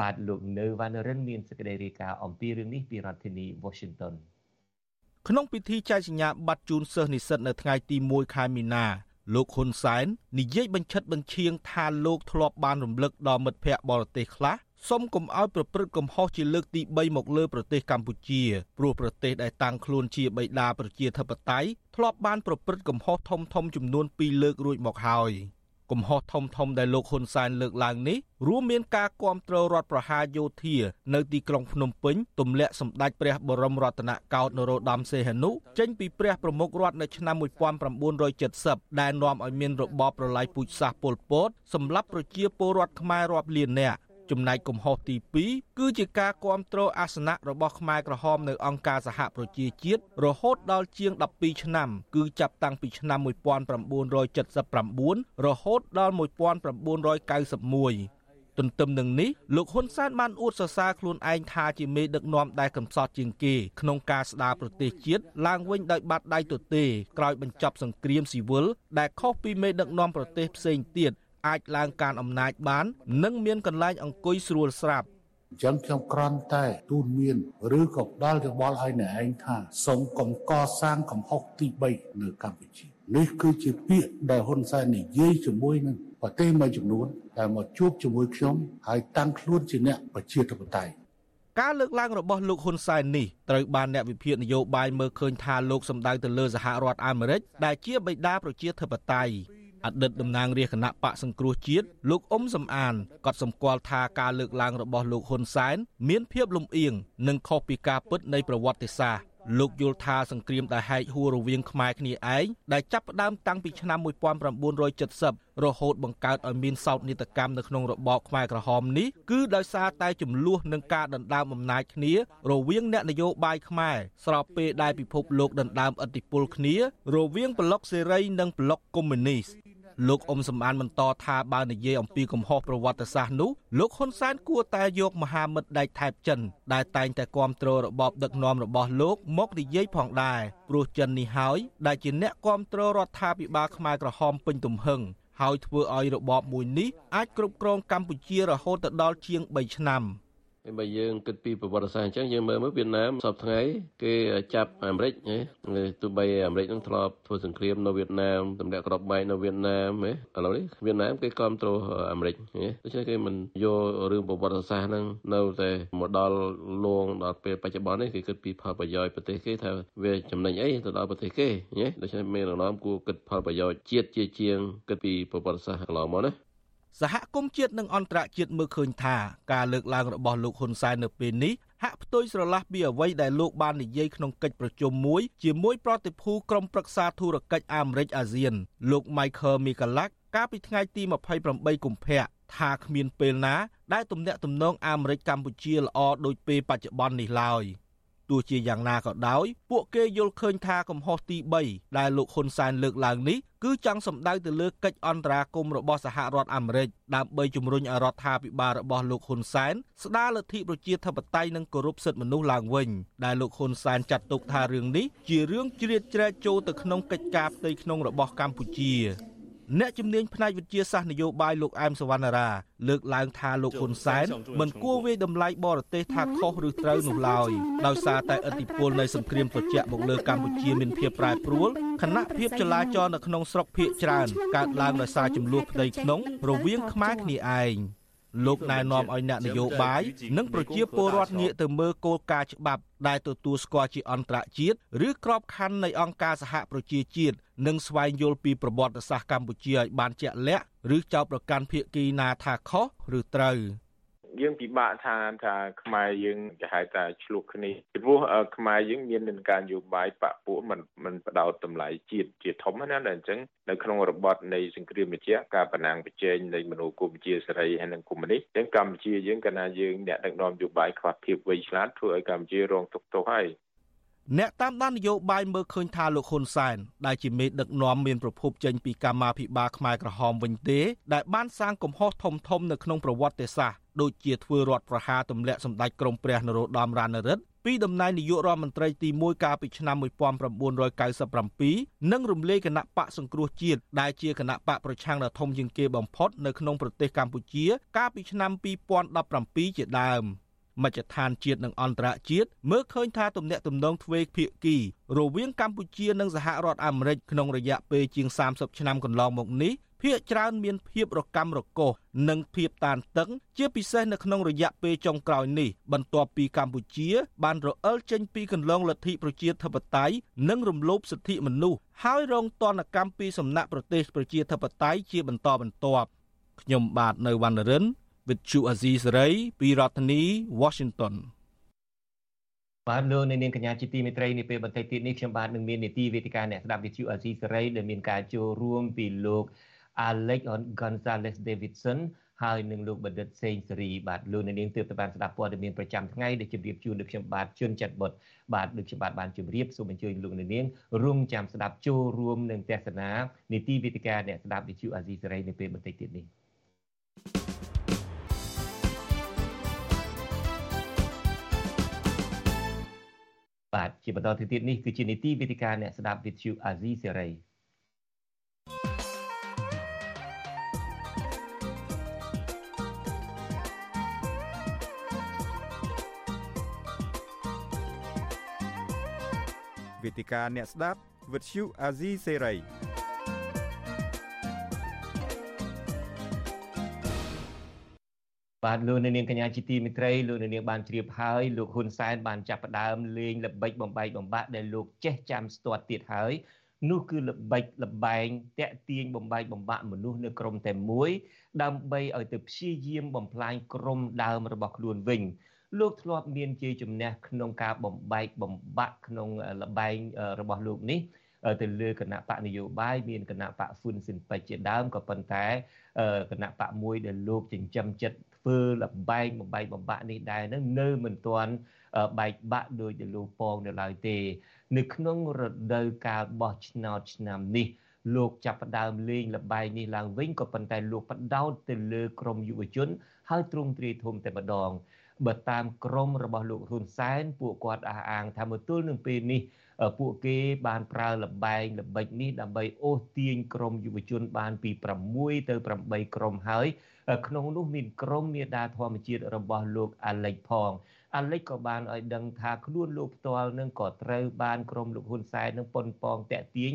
Speaker 4: បាទលោកនៅវណ្ណរិនមានសេចក្តីរាយការណ៍អំពីរឿងនេះពីរដ្ឋធានី Washington
Speaker 15: ក្នុងពិធីចែកសញ្ញាបត្រជូនសិស្សនិស្សិតនៅថ្ងៃទី1ខែមីនាលោកហ៊ុនសែននិយាយបញ្ឆិតបញ្ឈៀងថាលោកធ្លាប់បានរំលឹកដល់មិត្តភ័ក្តិបរទេសខ្លះសុំកុំឲ្យប្រព្រឹត្តកំហុសជាលើកទី3មកលើប្រទេសកម្ពុជាព្រោះប្រទេសដែលតាំងខ្លួនជាបិតាប្រជាធិបតេយ្យធ្លាប់បានប្រព្រឹត្តកំហុសធំធំចំនួន2លើករួចមកហើយ។ កំហុសធំធំដែលលោកហ៊ុនសែនលើកឡើងនេះរួមមានការគ្រប់គ្រងរដ្ឋប្រហារយោធានៅទីក្រុងភ្នំពេញទម្លាក់សម្ដេចព្រះបរមរតនកោដ្ឋនរោត្តមសីហនុចេញពីព្រះប្រមុខរដ្ឋនៅឆ្នាំ1970ដែលនាំឲ្យមានរបបប្រល័យពូជសាសន៍ប៉ុលពតសម្រាប់ប្រជាពលរដ្ឋខ្មែររាប់លាននាក់ ចំណែកកំហុសទី2គឺជាការគ្រប់គ្រងអាសនៈរបស់ខ្មែរក្រហមនៅអង្គការសហប្រជាជាតិរហូតដល់ជាង12ឆ្នាំ គឺចាប់តាំងពីឆ្នាំ1979រហូតដល់1991ទន្ទឹមនឹងនេះលោកហ៊ុនសែនបានអួតសរសើរខ្លួនឯងថាជាមេដឹកនាំដែលកំសត់ជាងគេក្នុងការស្ដារប្រទេសជាតិឡើងវិញដោយបាត់ដៃទទេក្រោយបញ្ចប់សង្គ្រាមស៊ីវិលដែលខុសពីមេដឹកនាំប្រទេសផ្សេងទៀត អាចឡើងការអំណាចបាន និងមានកន្លែងអង្គុយស្រួលស្រាប់
Speaker 7: អញ្ចឹងខ្ញុំគ្រាន់តែទូនមានឬក៏ផ្ដល់យោបល់ឲ្យអ្នកឯងថាសូមកុំកសាងកំហុសទី3នៅកម្ពុជានេះគឺជាពាក្យដែលហ៊ុនសែននិយាយជាមួយនឹងប្រទេសមួយចំនួនដែលមកជួបជាមួយខ្ញុំហើយតាំងខ្លួនជាអ្នកប្រជាធិបតេយ្យ
Speaker 15: ការលើកឡើងរបស់លោកហ៊ុនសែននេះត្រូវបានអ្នកវិភាគនយោបាយមើលឃើញថាលោកសម្ដៅទៅលើសហរដ្ឋអាមេរិកដែលជាបិតាប្រជាធិបតេយ្យ អតីតតំណាងរាជគណៈបកសង្គ្រោះជាតិលោកអ៊ុំសំអានក៏សម្គាល់ថាការលើកឡើងរបស់លោកហ៊ុនសែនមានភាពលំអៀងនិងខុសពីការពិតនៃប្រវត្តិសាស្ត្រលោកយល់ថាសង្គ្រាមដែលហែកហួររវាងខ្មែរគ្នាឯងដែលចាប់ផ្ដើមតាំងពីឆ្នាំ1970រហូតបង្កើតឲ្យមានសោកនាដកម្មនៅក្នុងរបបខ្មែរក្រហមនេះគឺដោយសារតែចំនួននឹងការដណ្ដើមអំណាចគ្នា រវាងអ្នកនយោបាយខ្មែរស្របពេលដែលពិភពលោកដណ្ដើមឥទ្ធិពលគ្នា រវាងប្លុកសេរីនិងប្លុកកុម្មុយនីស លោកអ៊ុំសំអានបន្តថាបើនិយាយអំពីកំហុសប្រវត្តិសាស្ត្រនោះលោកហ៊ុនសែនគួរតែយកមហាមិត្តដៃថែបចិនដែលតែងតែគ្រប់គ្រងរបបដឹកនាំរបស់លោកមកនិយាយផងដែរព្រោះចិននេះហើយដែលជាអ្នកគ្រប់គ្រងរដ្ឋាភិបាលខ្មែរក្រហមពេញទំហឹងហើយធ្វើឲ្យរបបមួយនេះអាចគ្រប់គ្រងកម្ពុជារហូតដល់ជាង3ឆ្នាំ។
Speaker 16: បើយើងគិតពីប្រវត្តិសាស្ត្រអញ្ចឹងយើងមើលមើលវៀតណាមសពថ្ងៃគេចាប់អាមេរិកណាទោះបីអាមេរិកនឹងធ្លាប់ធ្វើសង្គ្រាមនៅវៀតណាមទម្លាក់ក្របបែកនៅវៀតណាមណាឥឡូវនេះវៀតណាមគេគ្រប់គ្រងអាមេរិកណាដូច្នេះគេមិនយករឿងប្រវត្តិសាស្ត្រហ្នឹងនៅតែមកដល់លងដល់ពេលបច្ចុប្បន្ននេះគេគិតពីផលប្រយោជន៍ប្រទេសគេថាវាចំណេញអីទៅដល់ប្រទេសគេណាដូច្នេះមានរំលំគួរគិតផលប្រយោជន៍ជាតិជាជាងគិតពីប្រវត្តិសាស្ត្រកន្លងមកណា
Speaker 15: សហគមន៍ជាតិនិងអន្តរជាតិមើលឃើញថាការលើកឡើងរបស់លោកហ៊ុនសែននៅពេលនេះហាក់ផ្ទុយស្រឡះពីអ្វីដែលលោកបាននិយាយក្នុងកិច្ចប្រជុំមួយជាមួយប្រតិភូក្រុមប្រឹក្សាធុរកិច្ចអាមេរិកអាស៊ាន លោក Michael Michalak កាលពីថ្ងៃទី28កុម្ភៈថាគ្មានពេលណាដែលទំនាក់ទំនងអាមេរិកកម្ពុជាល្អដូចពេលបច្ចុប្បន្ននេះឡើយ។ ទោះជាយ៉ាងណាក៏ដោយ ពួកគេយល់ឃើញថាកំហុសទី3ដែលលោកហ៊ុនសែនលើកឡើងនេះគឺចង់សម្ដៅទៅលើកិច្ចអន្តរាគមន៍របស់សហរដ្ឋអាមេរិកដើម្បីជំរុញឲ្យរដ្ឋាភិបាលរបស់លោកហ៊ុនសែនស្ដារលទ្ធិប្រជាធិបតេយ្យនិងគោរពសិទ្ធិមនុស្សឡើងវិញដែលលោកហ៊ុនសែនចាត់ទុកថារឿងនេះជារឿងជ្រៀតជ្រែកចូលទៅក្នុងកិច្ចការផ្ទៃក្នុងរបស់កម្ពុជា អ្នកជំនាញផ្នែកវិទ្យាសាស្ត្រនយោបាយលោកអែមសវណ្ណារាលើកឡើងថាលោកហ៊ុនសែនមិនគួរវាយតម្លៃបរទេសថាខុសឬត្រូវនោះឡើយដោយសារតែឥទ្ធិពលនៃសង្គ្រាមត្រជាក់មកលើកម្ពុជាមានភាពប្រែប្រួលខណៈភាពចលាចលនៅក្នុងស្រុកភៀកច្រើនកើតឡើងដោយសារចំនួនផ្ទៃក្នុងរវាងខ្មែរគ្នាឯង លោកណែនាំឲ្យអ្នកនយោបាយនិងប្រជាពលរដ្ឋងាកទៅមើលគោលការណ៍ច្បាប់ដែលទទួលស្គាល់ជាអន្តរជាតិឬក្របខ័ណ្ឌនៃអង្គការសហប្រជាជាតិនិងស្វែងយល់ពីប្រវត្តិសាស្ត្រកម្ពុជាឲ្យបានជាក់លាក់ឬចោទប្រកាន់ភាគីណាថាខុសឬត្រូវ។
Speaker 8: យើងពិបាកថាថាខ្មែរយើងគេហៅថាឆ្លោះគ្នាពីព្រោះខ្មែរយើងមាននឹងការនយោបាយបពពួកមិនមិនបដោតតម្លៃជាតិជាធំណាដែលអញ្ចឹងនៅក្នុងរបបនៃសង្គ្រាមវិជាការប្រណាំងប្រជែងនៃមនោគមវិជ្ជាសេរីហើយនិងកុម្មុយនីសអញ្ចឹងកម្ពុជាយើងកាលណាយើងអ្នកដឹកនាំនយោបាយខ្វះភាពវៃឆ្លាតធ្វើឲ្យកម្ពុជារងទុក្ខទោសហើយ
Speaker 15: អ្នកតាមដាននយោបាយមើលឃើញថាលោកហ៊ុនសែនដែលជាមេដឹកនាំមានប្រភពចេញពីកម្មាភិបាលខ្មែរក្រហមវិញទេដែលបានសាងកំហុសធំធំនៅក្នុងប្រវត្តិសាស្ត្រ ដូចជាធ្វើរដ្ឋប្រហារទម្លាក់សម្ដេចក្រមព្រះនរោត្តមរណរដ្ឋពីតំណែងនាយករដ្ឋមន្ត្រីទី1កាលពីឆ្នាំ1997និងរំលាយគណៈបកសង្គ្រោះជាតិដែលជាគណៈបកប្រឆាំងដ៏ធំជាងគេបំផុតនៅក្នុងប្រទេសកម្ពុជា កាលពីឆ្នាំ2017ជាដើម។មជ្ឈដ្ឋានជាតិនិងអន្តរជាតិមើលឃើញថាទំនាក់ទំនងទ្វេភាគីរវាងកម្ពុជានិងសហរដ្ឋអាមេរិកក្នុងរយៈពេលជាង30ឆ្នាំកន្លងមកនេះ ភាគច្រើនមានភាពរកម្មរកុសនិងភាពតានតឹង ជាពិសេសនៅក្នុងរយៈពេលចុងក្រោយនេះបន្ទាប់ពីកម្ពុជា បានរអិលចេញពីកន្លងលទ្ធិប្រជាធិបតេយ្យនិងរំលោភសិទ្ធិមនុស្សហើយរងទណ្ឌកម្មពីសំណាក់ប្រទេសប្រជាធិបតេយ្យជាបន្តបន្ទាប់ខ្ញុំបាទនៅវណ្ណរិនវិទ្យុអាស៊ីសេរីពីរដ្ឋធានី Washington
Speaker 4: បាទលោកនៅនាងកញ្ញាជាទីមេត្រីនេះពេលបន្តិចទៀតនេះខ្ញុំបាទនឹងមាននីតិវេទិកាអ្នកស្ដាប់វិទ្យុអាស៊ីសេរីដែលមានការចូលរួមពីលោក Alex Gonzalez Davidson ហើយនឹងលោកបណ្ឌិតសេងសេរីបាទលោកនាងទើបតែបានស្ដាប់ព័ត៌មានប្រចាំថ្ងៃដែលជម្រាបជូនដោយខ្ញុំបាទជួនចាត់បុតបាទដូចខ្ញុំបាទបានជម្រាបសូមអញ្ជើញលោកនាងរួមចាំស្ដាប់ចូលរួមនឹងទេសនានីតិវិទ្យាអ្នកស្ដាប់វិទ្យុអាស៊ីសេរីនៅពេលបន្តិចទៀតនេះបាទជាបន្តទៅទៀតនេះគឺជានីតិវិទ្យាអ្នកស្ដាប់វិទ្យុអាស៊ីសេរី
Speaker 2: វេទិកាអ្នកស្ដាប់វិទ្យុអាស៊ីសេរី
Speaker 4: បាទលោកនាងកញ្ញាជាទីមេត្រីលោកនាងបានជ្រាបហើយលោកហ៊ុនសែនបានចាប់ផ្ដើមលេងល្បិចបំបែកបំបាក់ដែលលោកចេះចាំស្ទាត់ទៀតហើយនោះគឺល្បិចលបែងតាក់ទាញបំបែកបំបាក់មនុស្សនៅក្រុមតែមួយ ដើម្បីឲ្យទៅព្យាយាមបំផ្លាញក្រុមដើមរបស់ខ្លួនវិញ លោកធ្លាប់មានជាជំនះក្នុងការបំបែកបំបាក់ក្នុងលបែងរបស់លោកនេះទៅលើគណៈបកនយោបាយមានគណៈបកហ្វុនស៊ិនពេជ្រជាដើមក៏ប៉ុន្តែគណៈបកមួយដែលលោកចិញ្ចឹមចិត្តធ្វើលបែងបំបែកបំបាក់នេះដែរនឹងនៅមិនទាន់បែកបាក់ដោយដែលលោកពងនៅឡើយទេ នៅក្នុងរដូវកាលបោះឆ្នោតឆ្នាំនេះលោកចាប់ផ្ដើមលេងលបែងនេះឡើងវិញក៏ប៉ុន្តែលោកបដោតទៅលើក្រមយុវជន ហើយទ្រង់ទ្រាយធំតែម្ដង បើតាមក្រមរបស់លោកហ៊ុនសែនពួកគាត់អះអាងថាមកទល់នឹងពេលនេះពួកគេបានប្រើលបែងល្បិចនេះដើម្បីអូសទាញក្រមយុវជនបានពី6ទៅ8ក្រុមហើយក្នុងនោះមានក្រុមមេដាធម្មជាតិរបស់លោកអាលិចផងអាលិចក៏បានឲ្យដឹងថាខ្លួនលោកផ្ទាល់នឹងក៏ត្រូវបានក្រុមលោកហ៊ុនសែននឹងប៉ុនប៉ងតាក់ទាញ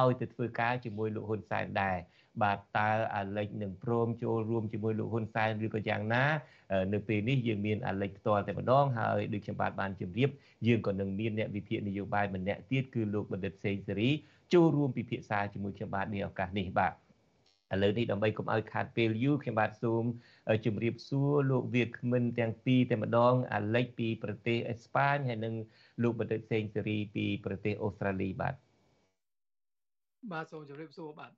Speaker 4: ឲ្យទៅធ្វើការជាមួយលោកហ៊ុនសែនដែរ បាទតើអាលិចនឹងព្រមចូលរួមជាមួយលោកហ៊ុនសែនឬក៏យ៉ាងណា នៅពេលនេះយើងមានអាលិចផ្ទាល់តែម្ដងហើយដូចខ្ញុំបាទបានជម្រាបយើងក៏នឹងមានអ្នកវិភាគនយោបាយម្នាក់ទៀតគឺលោកបណ្ឌិតសេងសេរីចូលរួមពិភាក្សាជាមួយខ្ញុំបាទនាឱកាសនេះបាទឥឡូវនេះដើម្បីកុំឲ្យខាតពេលយូរខ្ញុំបាទសូមជម្រាបសួរលោកវាគ្មិនទាំងពីរតែម្ដងអាលិចពីប្រទេសអេស្ប៉ាញហើយនិងលោកបណ្ឌិតសេងសេរីពីប្រទេសអូស្ត្រាលីបាទ
Speaker 17: បាទសូមជម្រាបសួរបាទ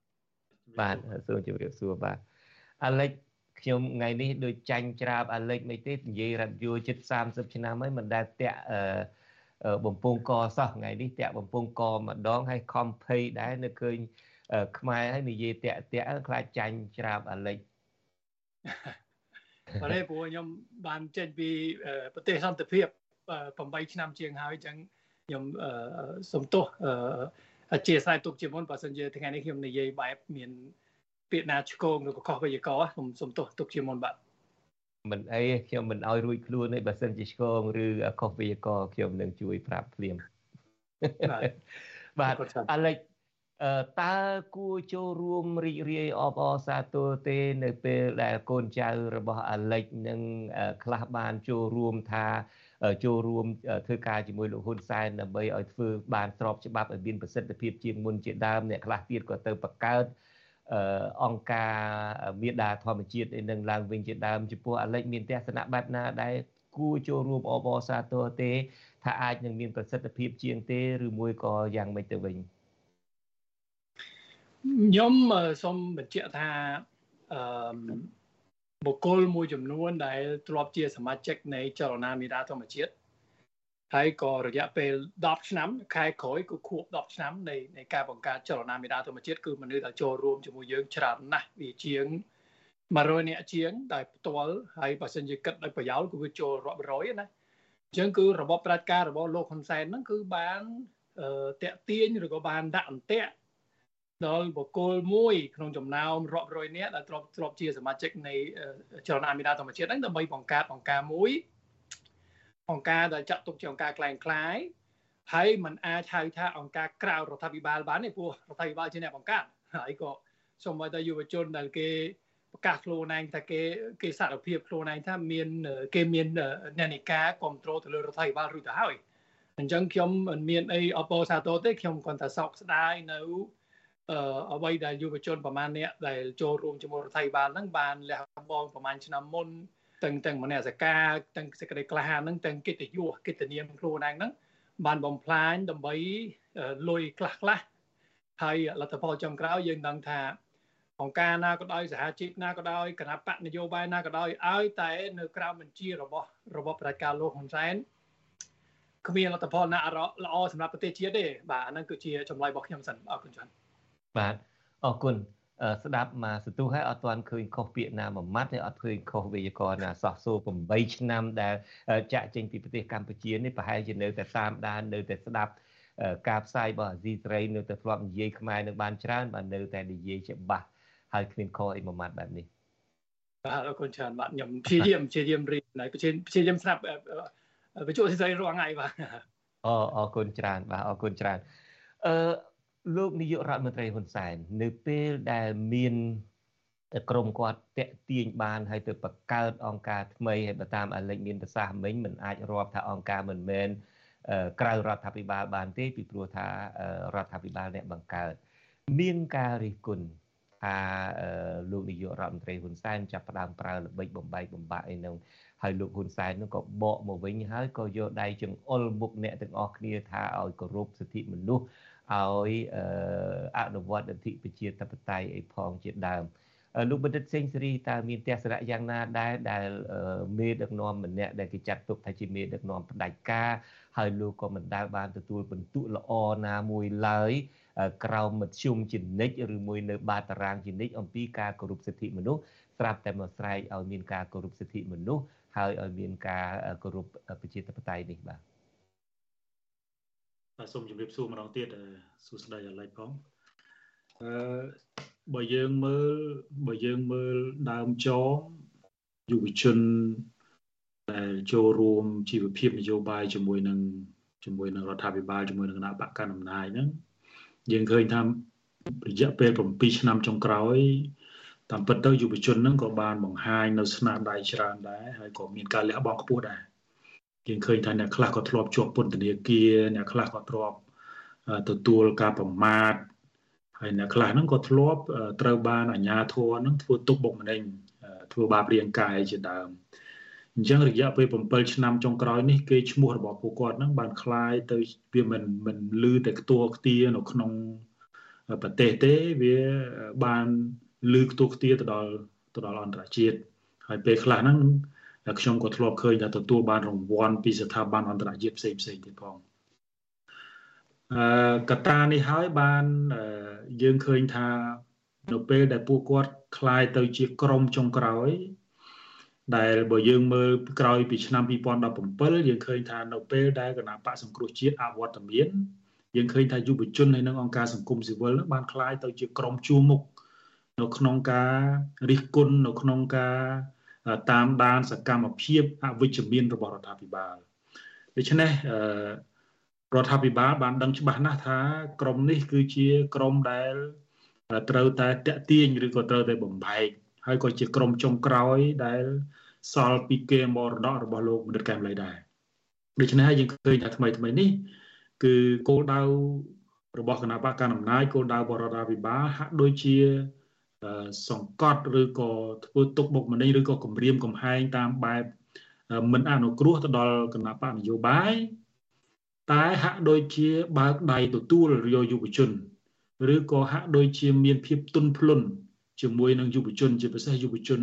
Speaker 4: បាទសូមជម្រាបសួរបាទអាលិចខ្ញុំថ្ងៃនេះដូចចាញ់ច្រាបអាលិចមិនទេនិយាយរ៉ាឌីយ៉ូជិត30ឆ្នាំហើយមិនដែលតាក់អឺបំពង់កសោះថ្ងៃនេះតាក់បំពង់កម្ដងហើយខំភ័យដែរនៅឃើញខ្មែរហើយនិយាយតាក់តាក់ខ្លាចចាញ់ច្រាបអាលិច
Speaker 17: បាទទេព្រោះខ្ញុំបានចេញពីប្រទេសសន្តិភាព8ឆ្នាំជាងហើយអញ្ចឹងខ្ញុំសំទោស អធិស្ឋានទុកជាមុនបើសិនជាថ្ងៃនេះខ្ញុំនិយាយបែបមានពាក្យណាឆ្កងឬក៏ខុសវេយ្យាករណ៍ខ្ញុំសូមទោសទុកជាមុនបាទ
Speaker 4: មិនអីខ្ញុំមិនឲ្យរួចខ្លួនទេបើសិនជាឆ្កងឬខុសវេយ្យាករណ៍ខ្ញុំនឹងជួយប្រាប់ភ្លាមបាទអាឡិចតើគួរចូលរួមរីករាយអបអរសាទរទេនៅពេលដែលកូនចៅរបស់អាឡិចនឹងខ្លះបានចូលរួមថា ចូលរួមធ្វើការជាមួយលោកហ៊ុនសែនដើម្បីឲ្យធ្វើបានស្របច្បាប់ឲ្យមានប្រសិទ្ធភាពជាងមុនជាដើមអ្នកខ្លះទៀតក៏ទៅបង្កើតអង្គការមេដាធម្មជាតិនឹងឡើងវិញជាដើមចំពោះអាលិចមានទស្សនៈបែបណាដែលគួរចូលរួមអបអរសាទរទេថាអាចនឹងមានប្រសិទ្ធភាពជាងទេឬមួយក៏យ៉ាងម៉េចទៅវិញ
Speaker 17: ខ្ញុំសូមបញ្ជាក់ថាអឺ បុគ្គលមួយចំនួនដែលធ្លាប់ជាសមាជិកនៃចលនាមេដាធម្មជាតិហើយក៏រយៈពេល10ឆ្នាំខែក្រោយគឺខួប10ឆ្នាំនៃនៃការបង្កើតចលនាមេដាធម្មជាតិគឺមនុស្សដែលចូលរួមជាមួយយើងច្រើនណាស់វាជាង100នាក់ជាងដែលផ្ទាល់ហើយបើសិនជាគិតដោយប្រយោលគឺវាចូលរាប់រយណាអញ្ចឹងគឺរបបប្រជាការរបស់លោកហ៊ុនសែនហ្នឹងគឺបានតាក់ទាញឬក៏បានដាក់អន្ទាក់ ដល់បុគ្គលមួយក្នុងចំណោមរាប់រយនាក់ដែលទ្របទ្របជាសមាជិកនៃចលនាមេដាធម្មជាតិហ្នឹងដើម្បីបង្កើតអង្គការមួយអង្គការដែលចាត់ទុកជាអង្គការคล้ายคล้ายហើយมันអាចហៅថាអង្គការក្រៅរដ្ឋាភិបាលបានទេព្រោះរដ្ឋាភិបាលជាអ្នកបង្កើតហើយក៏សូម្បីតែយុវជនដែលគេប្រកាសខ្លួនឯងថាគេគេសារភាពខ្លួនឯងថាមានគេមានអ្នកនេការគ្រប់គ្រងទៅលើរដ្ឋាភិបាលរួចទៅហើយអញ្ចឹងខ្ញុំមិនមានអីអបអរសាទរទេខ្ញុំគ្រាន់តែសោកស្ដាយនៅ អ្វីដែលយុវជនប្រមាណអ្នកដែលចូលរួមជាមួយរដ្ឋាភិបាលហ្នឹងបានលះបង់ប្រមាណឆ្នាំមុនទាំងទាំងមនសិការទាំងសេចក្តីក្លាហានហ្នឹងទាំងកិត្តិយសកិត្តិនាមខ្លួនឯងហ្នឹងបានបំផ្លាញដើម្បីលុយខ្លះខ្លះហើយលទ្ធផលចំក្រោយយើងដឹងថាអង្គការណាក៏ដោយសហជីពណាក៏ដោយគណៈបកនយោបាយណាក៏ដោយឲ្យតែនៅក្រៅបញ្ជារបស់របបប្រជាការលោកហ៊ុនសែនគ្មានលទ្ធផលណាល្អសម្រាប់ប្រទេសជាតិទេបាទអាហ្នឹងគឺជាចម្លើយរបស់ខ្ញុំសិនអរគុណច្រើន
Speaker 4: បាទអរគុណស្ដាប់មកសន្ទុះហើយអត់ទាន់ឃើញខុសពាក្យណាមួយម៉ាត់ទេអត់ឃើញខុសវេយ្យាករណ៍ណាសោះសូ8ឆ្នាំដែលចាក់ចេញពីប្រទេសកម្ពុជានេះប្រហែលជានៅតែតាមដាននៅតែស្ដាប់ការផ្សាយរបស់អាស៊ីសេរីនៅតែធ្លាប់និយាយខ្មែរនឹងបានច្រើនបាទនៅតែនិយាយច្បាស់ហើយគ្មានខុសអីមួយម៉ាត់បែបនេះ
Speaker 17: បាទអរគុណច្រើនបាទខ្ញុំព្យាយាមព្យាយាមរៀនហើយព្យាយាមស្ដាប់វិទ្យុអាស៊ីសេរីរាល់ថ្ងៃបាទ
Speaker 4: អរអរគុណច្រើនបាទអរគុណច្រើនអឺ លោកនាយករដ្ឋមន្ត្រីហ៊ុនសែននៅពេលដែលមានក្រមគាត់តាក់ទាញបានហើយទៅបង្កើតអង្គការថ្មីហើយបើតាមអលេចមានប្រសាសន៍មិញមិនអាចរាប់ថាអង្គការមិនមែនក្រៅរដ្ឋាភិបាលបានទេពីព្រោះថារដ្ឋាភិបាលអ្នកបង្កើតមានការរិះគន់ថាលោកនាយករដ្ឋមន្ត្រីហ៊ុនសែនចាប់ផ្ដើមប្រើល្បិចបំបែកបំបាក់អីនោះហើយលោកហ៊ុនសែននោះក៏បកមកវិញហើយក៏យកដៃចង្អុលមុខអ្នកទាំងអស់គ្នាថាឲ្យគោរពសិទ្ធិមនុស្ស ឲ្យអនុវត្តលទ្ធិប្រជាធិបតេយ្យអីផងជាដើមលោកបណ្ឌិតសេងសេរីតើមានទស្សនៈយ៉ាងណាដែរដែលមេដឹកនាំម្នាក់ដែលគេចាត់ទុកថាជាមេដឹកនាំផ្ដាច់ការហើយលោកក៏មិនដែលបានទទួលបន្ទុកល្អណាមួយឡើយក្រោមមធ្យមជានិច្ចឬមួយនៅបាតតារាងជានិច្ចអំពីការគោរពសិទ្ធិមនុស្សស្រាប់តែមកស្រែកឲ្យមានការគោរពសិទ្ធិមនុស្សហើយឲ្យមានការគោរពប្រជាធិបតេយ្យនេះបាទ
Speaker 18: បាទសូមជម្រាបសួរម្ដងទៀតសួស្តីអាឡៃផងអឺបើយើងមើលបើយើងមើលដើមចយុវជនដែលចូលរួមជីវភាពនយោបាយជាមួយនឹងជាមួយនឹងរដ្ឋាភិបាលជាមួយនឹងគណៈបកកណ្ដាលអំណាចហ្នឹងយើងឃើញថារយៈពេល7ឆ្នាំចុងក្រោយតាមពិតទៅយុវជនហ្នឹងក៏បានបង្ហាញនៅស្នាដៃច្រើនដែរហើយក៏មានការលះបង់ខ្ពស់ដែរ យើងឃើញថាអ្នកខ្លះក៏ធ្លាប់ជាប់ពន្ធនាគារអ្នកខ្លះក៏ធ្លាប់ទទួលការប្រមាថហើយអ្នកខ្លះហ្នឹងក៏ធ្លាប់ត្រូវបានអាជ្ញាធរហ្នឹងធ្វើទុកបុកម្នេញធ្វើបាបរាងកាយជាដើមអញ្ចឹងរយៈពេល7ឆ្នាំចុងក្រោយនេះគេឈ្មោះរបស់ពួកគាត់ហ្នឹងបានคล้ายទៅវាមិនមិនលឺតែខ្ទួខ្ទានៅក្នុងប្រទេសទេវាបានលឺខ្ទួខ្ទាទៅដល់ទៅដល់អន្តរជាតិហើយពេលខ្លះហ្នឹង ខ្ញុំក៏ធ្លាប់ឃើញថាទទួលបានរង្វាន់ពីស្ថាប័នអន្តរជាតិផ្សេងផ្សេងទៀតផងអឺកតានេះហើយបានយើងឃើញថានៅពេលដែលពួកគាត់คลายទៅជាក្រុមចុងក្រោយ ដែលបើយើងមើលក្រោយពីឆ្នាំ2017យើងឃើញថានៅពេលដែលគណៈបកសង្គ្រោះជាតិអវត្តមានយើងឃើញថាយុវជនហើយនិងអង្គការសង្គមស៊ីវិលនឹងបានคลายទៅជាក្រុមជួរមុខនៅក្នុងការរិះគន់នៅក្នុងការ តាមដានសកម្មភាពអវិជ្ជមានរបស់រដ្ឋាភិបាលដូច្នេះរដ្ឋាភិបាលបានដឹងច្បាស់ណាស់ថាក្រមនេះគឺជាក្រមដែលត្រូវតែតាក់ទាញឬក៏ត្រូវតែបំបែកហើយក៏ជាក្រមចុងក្រោយដែលសល់ពីគេមរតករបស់លោកមនិតកែមលីដែរដូច្នេះហើយយើងឃើញថាថ្មីថ្មីនេះគឺគោលដៅរបស់គណៈបកកណ្ដាលអំណាចគោលដៅបរដ្ឋាភិបាលហាក់ដូចជា សង្កត់ឬក៏ធ្វើទុកបុកម្នេញឬក៏គម្រាមកំហែងតាមបែបមិនអនុគ្រោះទៅដល់គណៈបកនយោបាយតែហាក់ដូចជាបើកដៃទទួលយកយុវជនឬក៏ហាក់ដូចជាមានភាពទន់ភ្លន់ជាមួយនឹងយុវជន ជាពិសេសយុវជន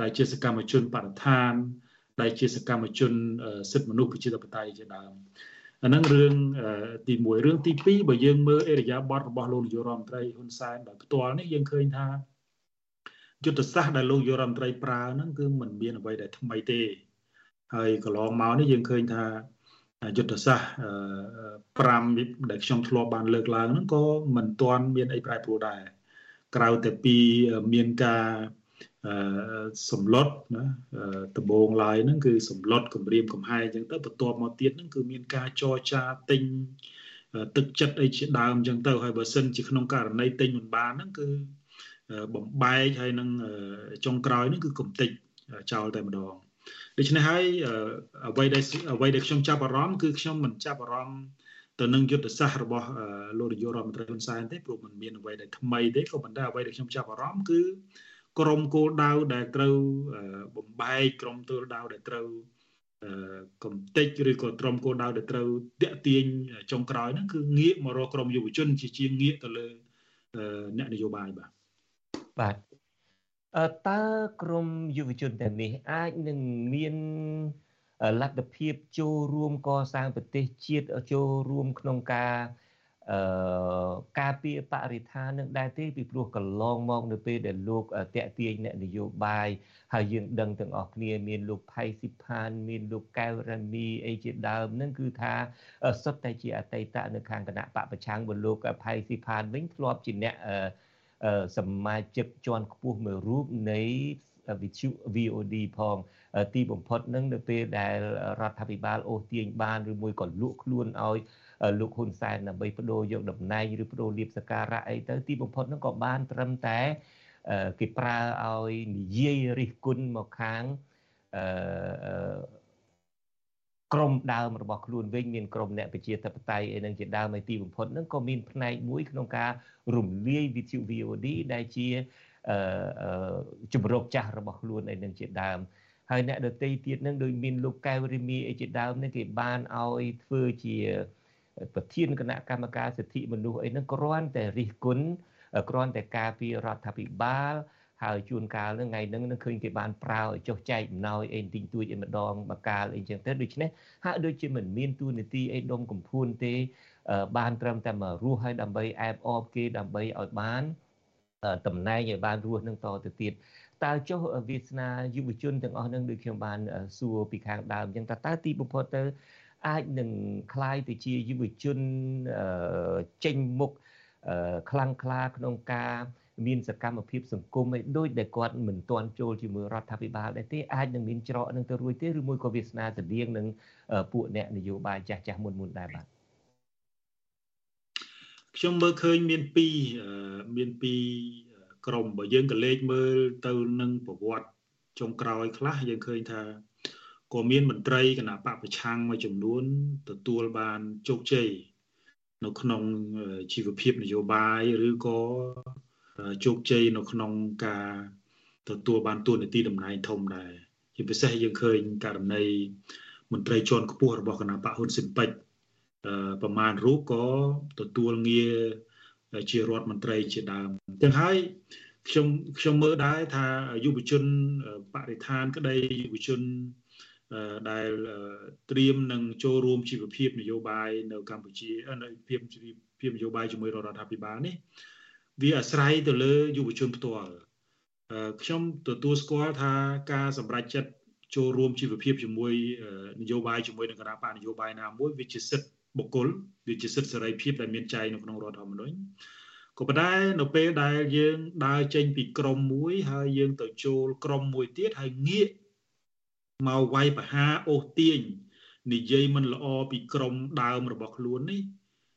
Speaker 18: ដែលជាសកម្មជនបរិស្ថានដែលជាសកម្មជនសិទ្ធិមនុស្សប្រជាធិបតេយ្យជាដើម អាហ្នឹងរឿងទី1រឿងទី2បើយើងមើលអេរយាប័តរបស់លោកនាយករដ្ឋមន្ត្រីហ៊ុនសែនដោយផ្ទាល់នេះយើងឃើញថាយុទ្ធសាស្ត្រដែលលោកនាយករដ្ឋមន្ត្រីប្រើហ្នឹងគឺមិនមានអ្វីដែលថ្មីទេហើយកន្លងមកនេះយើងឃើញថាយុទ្ធសាស្ត្រ5ដែលខ្ញុំធ្លាប់បានលើកឡើងហ្នឹងក៏មិនទាន់មានអីប្រែប្រួលដែរក្រៅតែពីមានការ សម្លុតណាដំបងឡើយហ្នឹងគឺសម្លុតគម្រាមកំហែងអញ្ចឹងទៅបន្ទាប់មកទៀតហ្នឹងគឺមានការចរចាទិញទឹកចិត្តអីជាដើមអញ្ចឹងទៅហើយបើសិនជាក្នុងករណីទិញមិនបានហ្នឹងគឺបំបែកហើយនឹងចុងក្រោយហ្នឹងគឺកំតិចចោលតែម្ដងដូច្នេះហើយអ្វីដែលអ្វីដែលខ្ញុំចាប់អារម្មណ៍គឺខ្ញុំមិនចាប់អារម្មណ៍ទៅនឹងយុទ្ធសាស្ត្ររបស់លោកនាយករដ្ឋមន្ត្រីហ៊ុនសែនទេព្រោះมันមានអ្វីដែលថ្មីទេក៏ប៉ុន្តែអ្វីដែលខ្ញុំចាប់អារម្មណ៍គឺ ក្រមគោលដៅដែលត្រូវបំបែកក្រមគោលដៅដែលត្រូវកំតិចឬក៏ក្រុមគោលដៅដែលត្រូវតាក់ទាញចុងក្រោយហ្នឹងគឺងាកមករកក្រមយុវជន ជាជាងងាកទៅលើអ្នកនយោបាយបាទ
Speaker 4: បាទតើក្រមយុវជនទាំងនេះអាចនឹងមានលទ្ធភាពចូលរួមកសាងប្រទេសជាតិចូលរួមក្នុងការ អឺការពារបរិស្ថាននឹងដែរទេពីព្រោះកន្លងមកនៅពេលដែលលោកតាក់ទាញអ្នកនយោបាយហើយយើងដឹងទាំងអស់គ្នាមានលោកផៃស៊ីផាន មានលោកកែវរ៉ាមីអីជាដើមនឹងគឺថាសុទ្ធតែជាអតីតនៅខាងគណៈបកប្រឆាំងបើលោកផៃស៊ីផានវិញធ្លាប់ជាអ្នកសមាជិកជាន់ខ្ពស់មួយរូបនៃវិទ្យុ VOD ផងទីបំផុតនឹងនៅពេលដែលរដ្ឋាភិបាលអូសទាញបានឬមួយក៏លក់ខ្លួនឲ្យ លោកហ៊ុនសែនដើម្បីបដូរយកតំណែងឬបដូរលៀបសការៈអីទៅទីបំផុតនឹងក៏បានត្រឹមតែគេប្រើឲ្យនិយាយរិះគន់មកខាងអឺក្រមដើមរបស់ខ្លួនវិញមានក្រមអ្នកប្រជាធិបតេយ្យអីនឹងជាដើមឯទីបំផុតហ្នឹងក៏មានផ្នែកមួយក្នុងការរំលាយវិទ្យុ VOD ដែលជាអឺជំរកចាស់របស់ខ្លួនអីនឹងជាដើមហើយអ្នកដតីទៀតនឹងដូចមានលោកកែវរិមីអីជាដើមនេះគេបានឲ្យធ្វើជា ប្រធានគណៈកម្មការសិទ្ធិមនុស្សអីហ្នឹងគ្រាន់តែរិះគន់គ្រាន់តែការពីរដ្ឋាភិបាលហើយជួនកាលហ្នឹងថ្ងៃហ្នឹងនឹងឃើញគេបានប្រើឲ្យចុះចែកអំណោយអីទិញទួចអីម្ដងមកកាលអីចឹងទៅដូច្នេះហាក់ដូចជាមិនមានទួនាទីអីដុំកំភួនទេ បានត្រឹមតែមករស់ឲ្យដើម្បីអែបអបគេដើម្បីឲ្យបានតំណែងឲ្យបានរស់នឹងតទៅទៀតតើចុះវាសនាយុវជនទាំងអស់នឹងដូចខ្ញុំបានសួរពីខាងដើមអញ្ចឹងតើតើទីបំផុតទៅ អាចនឹងคล้ายទៅជាយុវជនចេញមុខខ្លាំងក្លាក្នុងការមានសកម្មភាពសង្គមឯដូចដែលគាត់មិនទាន់ចូលជាមួយរដ្ឋាភិបាលដែរទេអាចនឹងមានច្រកនឹងទៅរួចទេឬមួយក៏វាសនាស្តៀងនឹងពួកអ្នកនយោបាយចាស់ចាស់មុនមុនដែរបាទ
Speaker 18: ខ្ញុំមើលឃើញមានពីរមានពីរក្រុមបើយើងក៏លេខមើលទៅនឹងប្រវត្តិចុងក្រោយខ្លះយើងឃើញថា ក៏មានមន្ត្រីគណៈបពប្រឆាំងមួយចំនួន ទទួលបានជោគជ័យនៅក្នុងជីវភាពនយោបាយឬក៏ជោគជ័យនៅក្នុងការទទួលបានទួនាទីតំណែងធំដែរជាពិសេសយើងឃើញករណីមន្ត្រីជាន់ខ្ពស់របស់គណៈបកហ៊ុនស៊ិនពេជ្រប្រមាណរូបក៏ទទួលងារជារដ្ឋមន្ត្រីជាដើមទាំងហើយខ្ញុំខ្ញុំមើលដែរថាយុវជនបរិស្ថានក្តីយុវជន ដែលត្រៀមនឹងចូលរួមជីវភាពនយោបាយនៅកម្ពុជានៅភាពភាពនយោបាយជាមួយរដ្ឋាភិបាលនេះវាអាស្រ័យទៅលើយុវជនផ្ទាល់ខ្ញុំទទួលស្គាល់ថាការសម្រេចចិត្តចូលរួមជីវភាពជាមួយនយោបាយជាមួយនឹងគណៈបកនយោបាយណាមួយវាជាសិទ្ធិបុគ្គលវាជាសិទ្ធិសេរីភាពដែលមានចែងនៅក្នុងរដ្ឋធម្មនុញ្ញក៏ប៉ុន្តែនៅពេលដែលយើងដើរចេញពីក្រមមួយហើយយើងទៅចូលក្រមមួយទៀតហើយងាក មកវាយប្រហារអូសទាញនិយាយមិនល្អពីក្រមដើមរបស់ខ្លួននេះ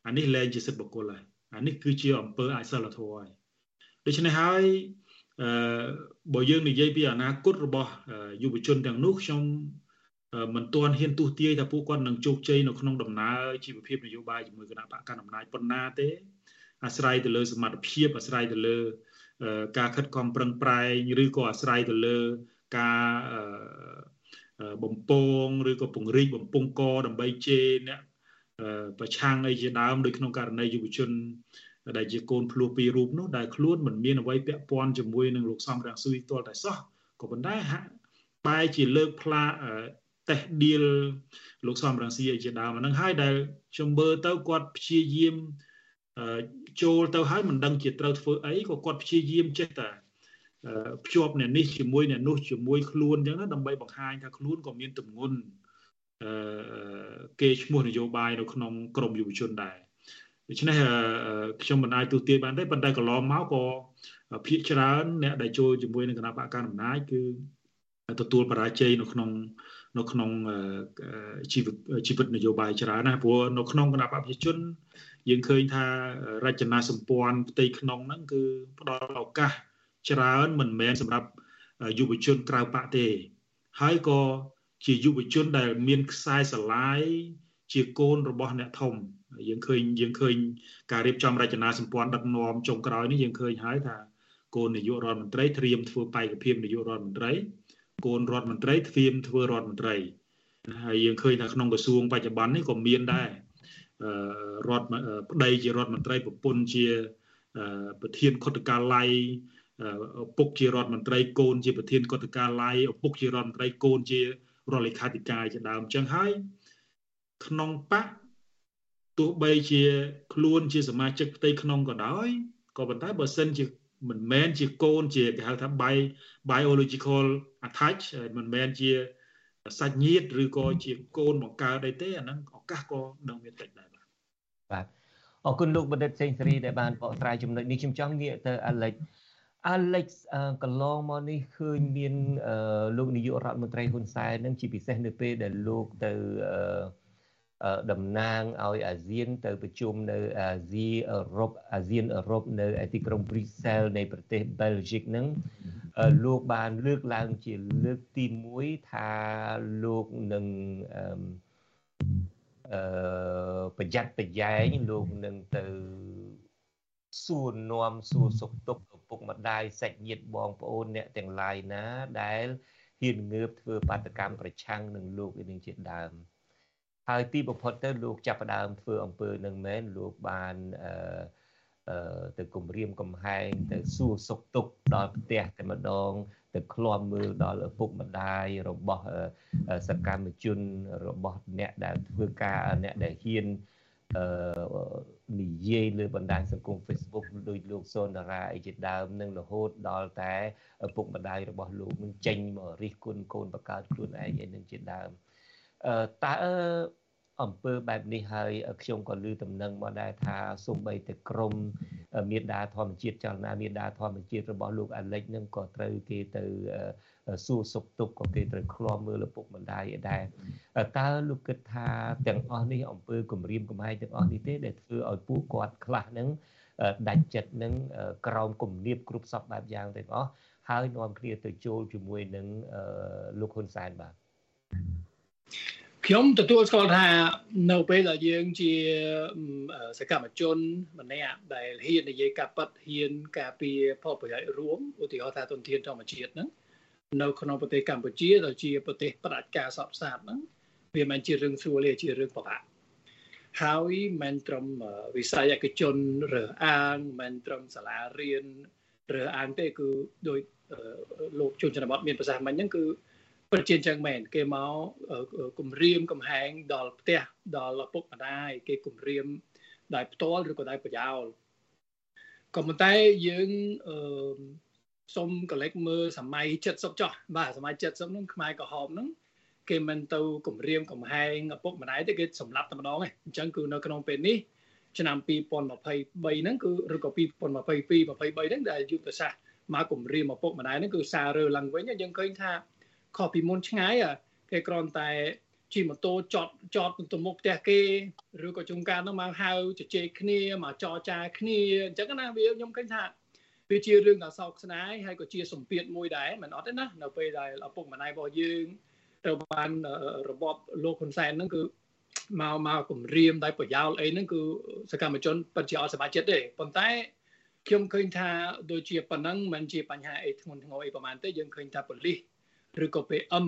Speaker 18: អានេះលែងជាសិទ្ធិបុគ្គលហើយអានេះគឺជាអំពើអសិលធម៌ហើយដូច្នេះហើយអឺបើយើងនិយាយពីអនាគតរបស់យុវជនទាំងនោះខ្ញុំមិនទាន់ហ៊ានទស្សទាយថាពួកគាត់នឹងជោគជ័យនៅក្នុងដំណើរជីវភាពនយោបាយជាមួយគណៈបកកណ្ដាលអំណាចប៉ុណ្ណាទេអាស្រ័យទៅលើសមត្ថភាពអាស្រ័យទៅលើការខិតខំប្រឹងប្រែងឬក៏អាស្រ័យទៅលើការ បំពងឬក៏ពង្រីកបំពង់កដើម្បីជេរអ្នកប្រឆាំងអីជាដើមដូចក្នុងករណីយុវជនដែលជាកូនភ្លោះពីររូបនោះដែលខ្លួនមិនមានអ្វីពាក់ព័ន្ធជាមួយនឹងលោកសំរាំងស៊ុយទាល់តែសោះក៏ប៉ុន្តែហាក់បែរជាលើកផ្លាតេះឌៀលលោកសំរាំងស៊ីជាដើមហ្នឹងហើយដែលខ្ញុំមើលទៅគាត់ព្យាយាមចូលទៅហើយមិនដឹងជាត្រូវធ្វើអីក៏គាត់ព្យាយាមចេះតែ ភ្ជាប់អ្នកនេះជាមួយអ្នកនោះជាមួយខ្លួនអញ្ចឹងណាដើម្បីបង្ហាញថាខ្លួនក៏មានទម្ងន់អឺគេឈ្មោះនយោបាយនៅក្នុងក្រមយុវជនដែរដូច្នេះខ្ញុំមិនអាចទូទាយបានទេប៉ុន្តែកន្លងមកក៏ភាកច្រើនអ្នកដែលចូលជាមួយនឹងគណៈបកកណ្ដាលអំណាចគឺទទួលបរាជ័យនៅក្នុងនៅក្នុងជីវិតជីវិតនយោបាយច្រើនណាព្រោះនៅក្នុងគណៈបកប្រជាជនយើងឃើញថារចនាសម្ព័ន្ធផ្ទៃក្នុងហ្នឹងគឺផ្ដល់ឱកាស ច្រើនមិនមែនសម្រាប់យុវជនក្រៅបកទេ ហើយក៏ជាយុវជនដែលមានខ្សែស្រឡាយជាកូនរបស់អ្នកធំយើងឃើញយើងឃើញការរៀបចំរចនាសម្ព័ន្ធដឹកនាំចុងក្រោយនេះយើងឃើញហើយថាកូននាយករដ្ឋមន្ត្រីត្រៀមធ្វើបេក្ខភាពនាយករដ្ឋមន្ត្រីកូនរដ្ឋមន្ត្រីត្រៀមធ្វើរដ្ឋមន្ត្រីហើយយើងឃើញថាក្នុងក្រសួងបច្ចុប្បន្ននេះក៏មានដែររដ្ឋប្តីជារដ្ឋមន្ត្រីប្រពន្ធជាប្រធានខុទ្ទកាល័យ ឪពុកជារដ្ឋមន្ត្រីកូនជាប្រធានគណៈកាល័យឪពុកជារដ្ឋមន្ត្រីកូនជារដ្ឋលេខាធិការជាដើមអញ្ចឹងហើយក្នុងបកទោះបីជាខ្លួនជាសមាជិកផ្ទៃក្នុងក៏ដោយក៏ប៉ុន្តែបើសិនជាមិនមែនជាកូនជាគេហៅថា biological attach មិនមែនជាសាច់ញាតិឬក៏ជាកូនបង្កើតអីទេអាហ្នឹងឱកាសក៏នឹងមានតិចដែរបាទ
Speaker 4: បាទអរគុណលោកបណ្ឌិតសេងសេរីដែលបានបកស្រាយចំណុចនេះខ្ញុំចង់ងាកទៅអាឡិច អាឡិចកន្លងមកនេះឃើញមានលោកនាយករដ្ឋមន្ត្រីហ៊ុនសែននឹងជាពិសេសនៅពេលដែលលោកទៅតំណាងឲ្យអាស៊ានទៅប្រជុំនៅអាស៊ីអឺរ៉ុបអាស៊ានអឺរ៉ុបនៅទីក្រុង Brussels នៃប្រទេស Belgium នឹងលោកបានលើកឡើងជាលើកទី1ថាលោកនឹងអឺប្រយ័ត្នប្រយែងលោកនឹងទៅសួរនាំសួរសុខទុក្ខឪ ពុកម្ដាយសាច់ញាតិបងប្អូនអ្នកទាំងឡាយណាដែលហ៊ានងើបធ្វើបាតកម្មប្រឆាំងនឹងលោកឯនឹងជាដើមហើយទីបំផុតទៅលោកចាប់ផ្ដើមធ្វើអំពើនឹងមែនលោកបានអឺទៅគម្រាមកំហែងទៅសួរសុខទុក្ខដល់ផ្ទះតែម្ដង ទៅឃ្លាំមើលដល់ឪពុកម្ដាយរបស់សកម្មជនរបស់អ្នកដែលធ្វើការអ្នកដែលហ៊ានអឺ និយាយលើបណ្ដាញសង្គម Facebook ដោយលោកសូនារាអីជាដើមនឹងរហូតដល់តែឪពុកម្ដាយរបស់លោកនឹងចេញមករិះគន់កូនបកើតខ្លួនឯងឯនឹងជាដើមអឺតើអំពើបែបនេះហើយខ្ញុំក៏លើតំណែងមកដែរថាសូម្បីតែក្រមមេដាធម្មជាតិចលនាមេដាធម្មជាតិរបស់លោកអាលិចនឹងក៏ត្រូវគេទៅ សួរសុខទុក្ខក៏គេត្រូវឃ្លាំមើលឪពុកម្ដាយដែរតើលោកគិតថាទាំងអស់នេះអំពើគម្រាមកំហែងទាំងអស់នេះទេដែលធ្វើឲ្យពួកគាត់ខ្លះនឹងដាច់ចិត្តនឹងក្រោមគំនាបគ្រប់សពបែបយ៉ាងទាំងអស់ហើយនាំគ្នាទៅចូលជាមួយនឹងលោកហ៊ុនសែនបាទ
Speaker 17: ខ្ញុំទទួលស្គាល់ថានៅពេលដែលយើងជាសកម្មជនម្នាក់ដែលហ៊ាននិយាយការប៉ັດហ៊ានការពារផលប្រយោជន៍រួមឧទាហរណ៍ថាទុនធានធម្មជាតិហ្នឹង នៅក្នុងប្រទេសកម្ពុជាដែលជាប្រទេសផ្ដាច់ការសពសាស្ត្រហ្នឹងវាមិនជារឿងស្រួលទេជារឿងពិបាកហើយមិនត្រឹមវិស័យឯកជនរើសអើងមិនត្រឹមសាលារៀនរើសអើងទេគឺដោយលោកជនជនបទមានប្រសាសន៍មិញហ្នឹងគឺពិតជាអញ្ចឹងមែនគេមកគម្រាមកំហែងដល់ផ្ទះដល់ឪពុកម្ដាយគេគម្រាមដោយផ្ទាល់ឬក៏ដោយប្រយោលក៏ប៉ុន្តែយើងអឺ សុំកលិចមើលសម័យ70ចុះបាទសម័យ70ហ្នឹងខ្មែរក្រហមហ្នឹងគេមិនទៅគម្រាមកំហែងឪពុកម្ដាយទេគេសម្លាប់តែម្ដងឯងអញ្ចឹងគឺនៅក្នុងពេលនេះឆ្នាំ2023ហ្នឹងគឺឬក៏2022 23ហ្នឹងដែលយុទ្ធសាស្ត្រមកគម្រាមឪពុកម្ដាយហ្នឹងគឺសាររើឡើងវិញយើងឃើញថាខុសពីមុនឆ្ងាយគេគ្រាន់តែជិះម៉ូតូចតចតទៅមុខផ្ទះគេឬក៏ជួនកាលនោះមកហៅជជែកគ្នាមកចរចាគ្នាអញ្ចឹងណាវាខ្ញុំឃើញថា វាជារឿងដ៏សោកស្ដាយហើយក៏ជាសម្ពាធមួយដែរមិនអត់ទេណានៅពេលដែលឪពុកម្ដាយរបស់យើងត្រូវបានរបបលោកហ៊ុនសែនហ្នឹងគឺមកមកគម្រាមដោយប្រយោលអីហ្នឹងគឺសកម្មជនពិតជាអត់សប្បាយចិត្តទេប៉ុន្តែខ្ញុំឃើញថាដូចជាប៉ុណ្ណឹងមិនជាបញ្ហាអីធ្ងន់ធ្ងរអីប្រហែលទេយើងឃើញថាប៉ូលីសឬក៏ PM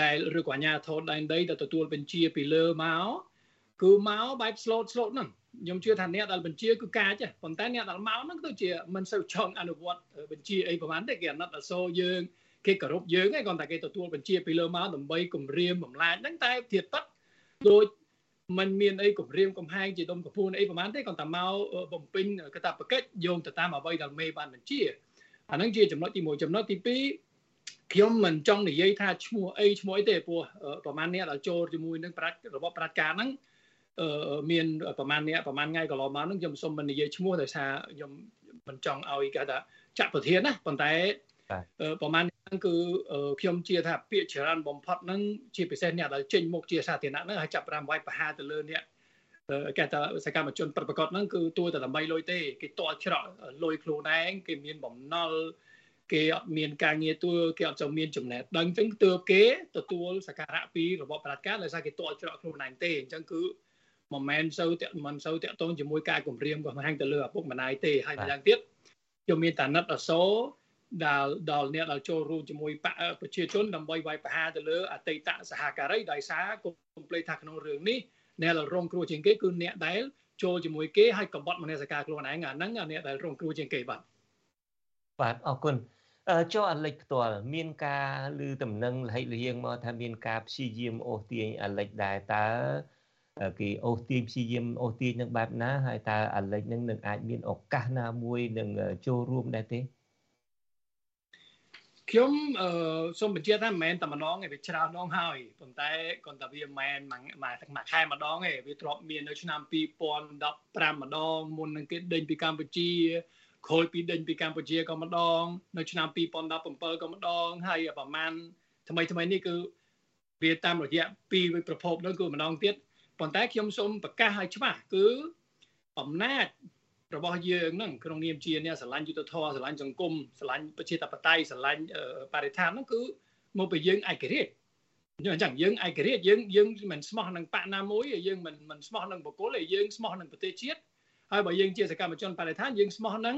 Speaker 17: ដែលឬក៏អាជ្ញាធរដែនដីដែលទទួលបញ្ជាពីលើមក គឺមកបែប slot slot ហ្នឹងខ្ញុំជឿថាអ្នកដែលបញ្ជាគឺកាចប៉ុន្តែអ្នកដែលមកហ្នឹងទៅជាមិនសូវចង់អនុវត្តបញ្ជាអីប្រហែលទេគេអាណិតអសូរយើងគេគោរពយើងឯងគាត់តែគេទទួលបញ្ជាពីលើមកដើម្បីគម្រាមបំលាញហ្នឹងតែធៀបទឹកដូចมันមានអីគម្រាមកំហែងជាដុំកំពូលអីប្រហែលទេគាត់តែមកបំពេញកតាបកិច្ចយោងទៅតាមអ្វីដែលមេបានបញ្ជាអាហ្នឹងជាចំណុចទី1ចំណុចទី2ខ្ញុំមិនចង់និយាយថាឈ្មោះអីឈ្មោះអីទេព្រោះប្រហែលអ្នកដែលចូលជាមួយនឹងប្រាច់របបប្រាច់ការហ្នឹងអឺ មានប្រហែលអ្នកប្រហែលថ្ងៃកន្លងមកហ្នឹងខ្ញុំសូមមិននិយាយឈ្មោះដោយសារខ្ញុំមិនចង់ឲ្យគេថាចាក់ប្រធានណាប៉ុន្តែប្រហែលហ្នឹងគឺខ្ញុំជឿថាពាក្យច្រើនបំផុតហ្នឹងជាពិសេសអ្នកដែលចេញមុខជាសាធារណៈហ្នឹងហើយចាប់ប្រាំវាយប្រហារទៅលើអ្នកគេថាសកម្មជនប្រតិបត្តិហ្នឹងគឺទួតែដើម្បីលុយទេគេតល់ច្រកលុយខ្លួនឯងគេមានបំណុលគេអត់មានការងារទួលគេអត់ចូលមានចំណេះដឹងអញ្ចឹងទើបគេទទួលសក្ការៈពីរបបប្រជាការដោយសារគេតល់ច្រកខ្លួនឯងទេអញ្ចឹងគឺ មិនមែនសូវតាក់មិនសូវតាក់ទងជាមួយការគម្រាមកំហែងទៅលើឪពុកម្ដាយទេហើយម្យ៉ាងទៀតខ្ញុំមានតាណិតអសរដែលដល់អ្នកដែលចូលរួមជាមួយបកប្រជាជនដើម្បីវាយប្រហារទៅលើអតីតសហការីដោយសារគុំភ្លេចថាក្នុងរឿងនេះអ្នកដែលរងគ្រោះជាងគេគឺអ្នកដែលចូលជាមួយគេហើយកបត់មនសិការខ្លួនឯងអាហ្នឹងអ្នកដែលរងគ្រោះជាងគេបាទ
Speaker 4: បាទអរគុណចុះអាលិចផ្ទាល់មានការឮតំណែងលហិលៀងមកថាមានការព្យាយាមអូសទាញអាលិចដែរតើ គេអូសទាញព្យាយាមអូសទាញនឹងបែបណាហើយតើអាលិចនឹងនឹងអាចមានឱកាសណាមួយនឹងចូលរួមដែរទេ
Speaker 17: ខ្ញុំអឺសូមបញ្ជាក់ថាមិនមែនតែម្ដងទេវាច្រើនដងហើយប៉ុន្តែគ្រាន់តែវាមិនមែនមួយមួយខែម្ដងទេវាធ្លាប់មាននៅឆ្នាំ2015ម្ដងមុននឹងគេដេញពីកម្ពុជាក្រោយពីដេញពីកម្ពុជាក៏ម្ដង នៅឆ្នាំ2017ក៏ម្ដង ហើយប្រហែលថ្មីថ្មីនេះគឺវាតាមរយៈពីរប្រភពនោះគឺម្ដងទៀត ប៉ុន្តែខ្ញុំសូមប្រកាសឲ្យច្បាស់គឺអំណាចរបស់យើងហ្នឹងក្នុងនាមជាអ្នកស្រឡាញ់យុទ្ធធម៌ស្រឡាញ់សង្គមស្រឡាញ់ប្រជាធិបតេយ្យស្រឡាញ់បរិស្ថានហ្នឹងគឺមកពីយើងឯករាជ្យយើងអញ្ចឹងយើងឯករាជ្យយើងយើងមិនស្មោះនឹងបកណាមួយយើងមិនមិនស្មោះនឹងបុគ្គលយើងស្មោះនឹងប្រទេសជាតិហើយបើយើងជាសកម្មជនបរិស្ថានយើងស្មោះនឹង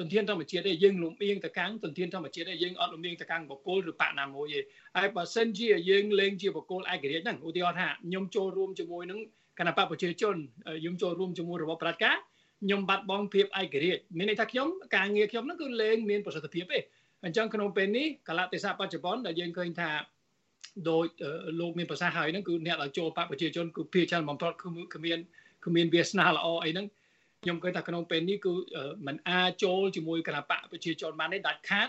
Speaker 17: ទន្ទានធម្មជាតិទេយើងលំអៀងទៅកាន់ទន្ទានធម្មជាតិទេយើងអត់លំអៀងទៅកាន់បុគ្គលឬបកណាមួយទេហើយបើសិនជាយើងលេងជាបុគ្គលឯករាជ្យហ្នឹងឧទាហរណ៍ថាខ្ញុំចូលរួមជាមួយនឹងគណៈបកប្រជាជនខ្ញុំចូលរួមជាមួយរបបប្រជាការខ្ញុំបាត់បង់ភាពឯករាជ្យមានន័យថាខ្ញុំការងារខ្ញុំហ្នឹងគឺលែងមានប្រសិទ្ធភាពទេអញ្ចឹងក្នុងពេលនេះកលៈទេសៈបច្ចុប្បន្នដែលយើងឃើញថាដោយលោកមានប្រសាសន៍ហើយហ្នឹងគឺអ្នកដែលចូលបកប្រជាជនគឺភាច្រើនបំផុតគឺមានគឺមានវាសនាល្អអីហ្នឹង ខ្ញុំគិតថាក្នុងពេលនេះគឺมันអាចចូលជាមួយគណៈបកប្រជាជនបានទេដាច់ខាត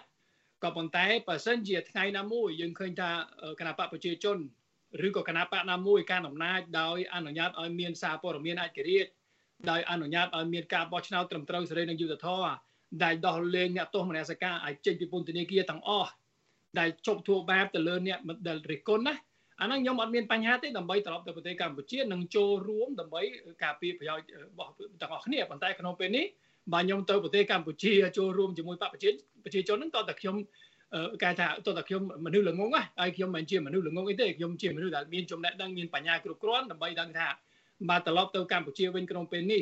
Speaker 17: ក៏ប៉ុន្តែបើសិនជាថ្ងៃណាមួយយើងឃើញថាគណៈបកប្រជាជនឬក៏គណៈបកណាមួយការអំណាចដោយអនុញ្ញាតឲ្យមានសារព័ត៌មានឯករាជ្យដោយអនុញ្ញាតឲ្យមានការបោះឆ្នោតត្រឹមត្រូវសេរីនិងយុត្តិធម៌ដែលដោះលែងអ្នកទោសមនសិការឲ្យចេញពីពន្ធនាគារទាំងអស់ដែលជប់ធ្វើបាបទៅលើអ្នកដែលរិះគន់ណា អាហ្នឹងខ្ញុំអត់មានបញ្ហាទេដើម្បីត្រឡប់ទៅប្រទេសកម្ពុជានិងចូលរួមដើម្បីការពារប្រយោជន៍របស់ទាំងអស់គ្នាប៉ុន្តែក្នុងពេលនេះបើខ្ញុំទៅប្រទេសកម្ពុជាចូលរួមជាមួយបព្វជិប្រជាជនហ្នឹងតើតែខ្ញុំគេថាតើតែខ្ញុំមនុស្សល្ងងហើយខ្ញុំមិនជាមនុស្សល្ងងអីទេខ្ញុំជាមនុស្សដែលមានចំណេះដឹងមានបញ្ញាគ្រប់គ្រាន់ដើម្បីដឹងថាបើត្រឡប់ទៅកម្ពុជាវិញក្នុងពេលនេះ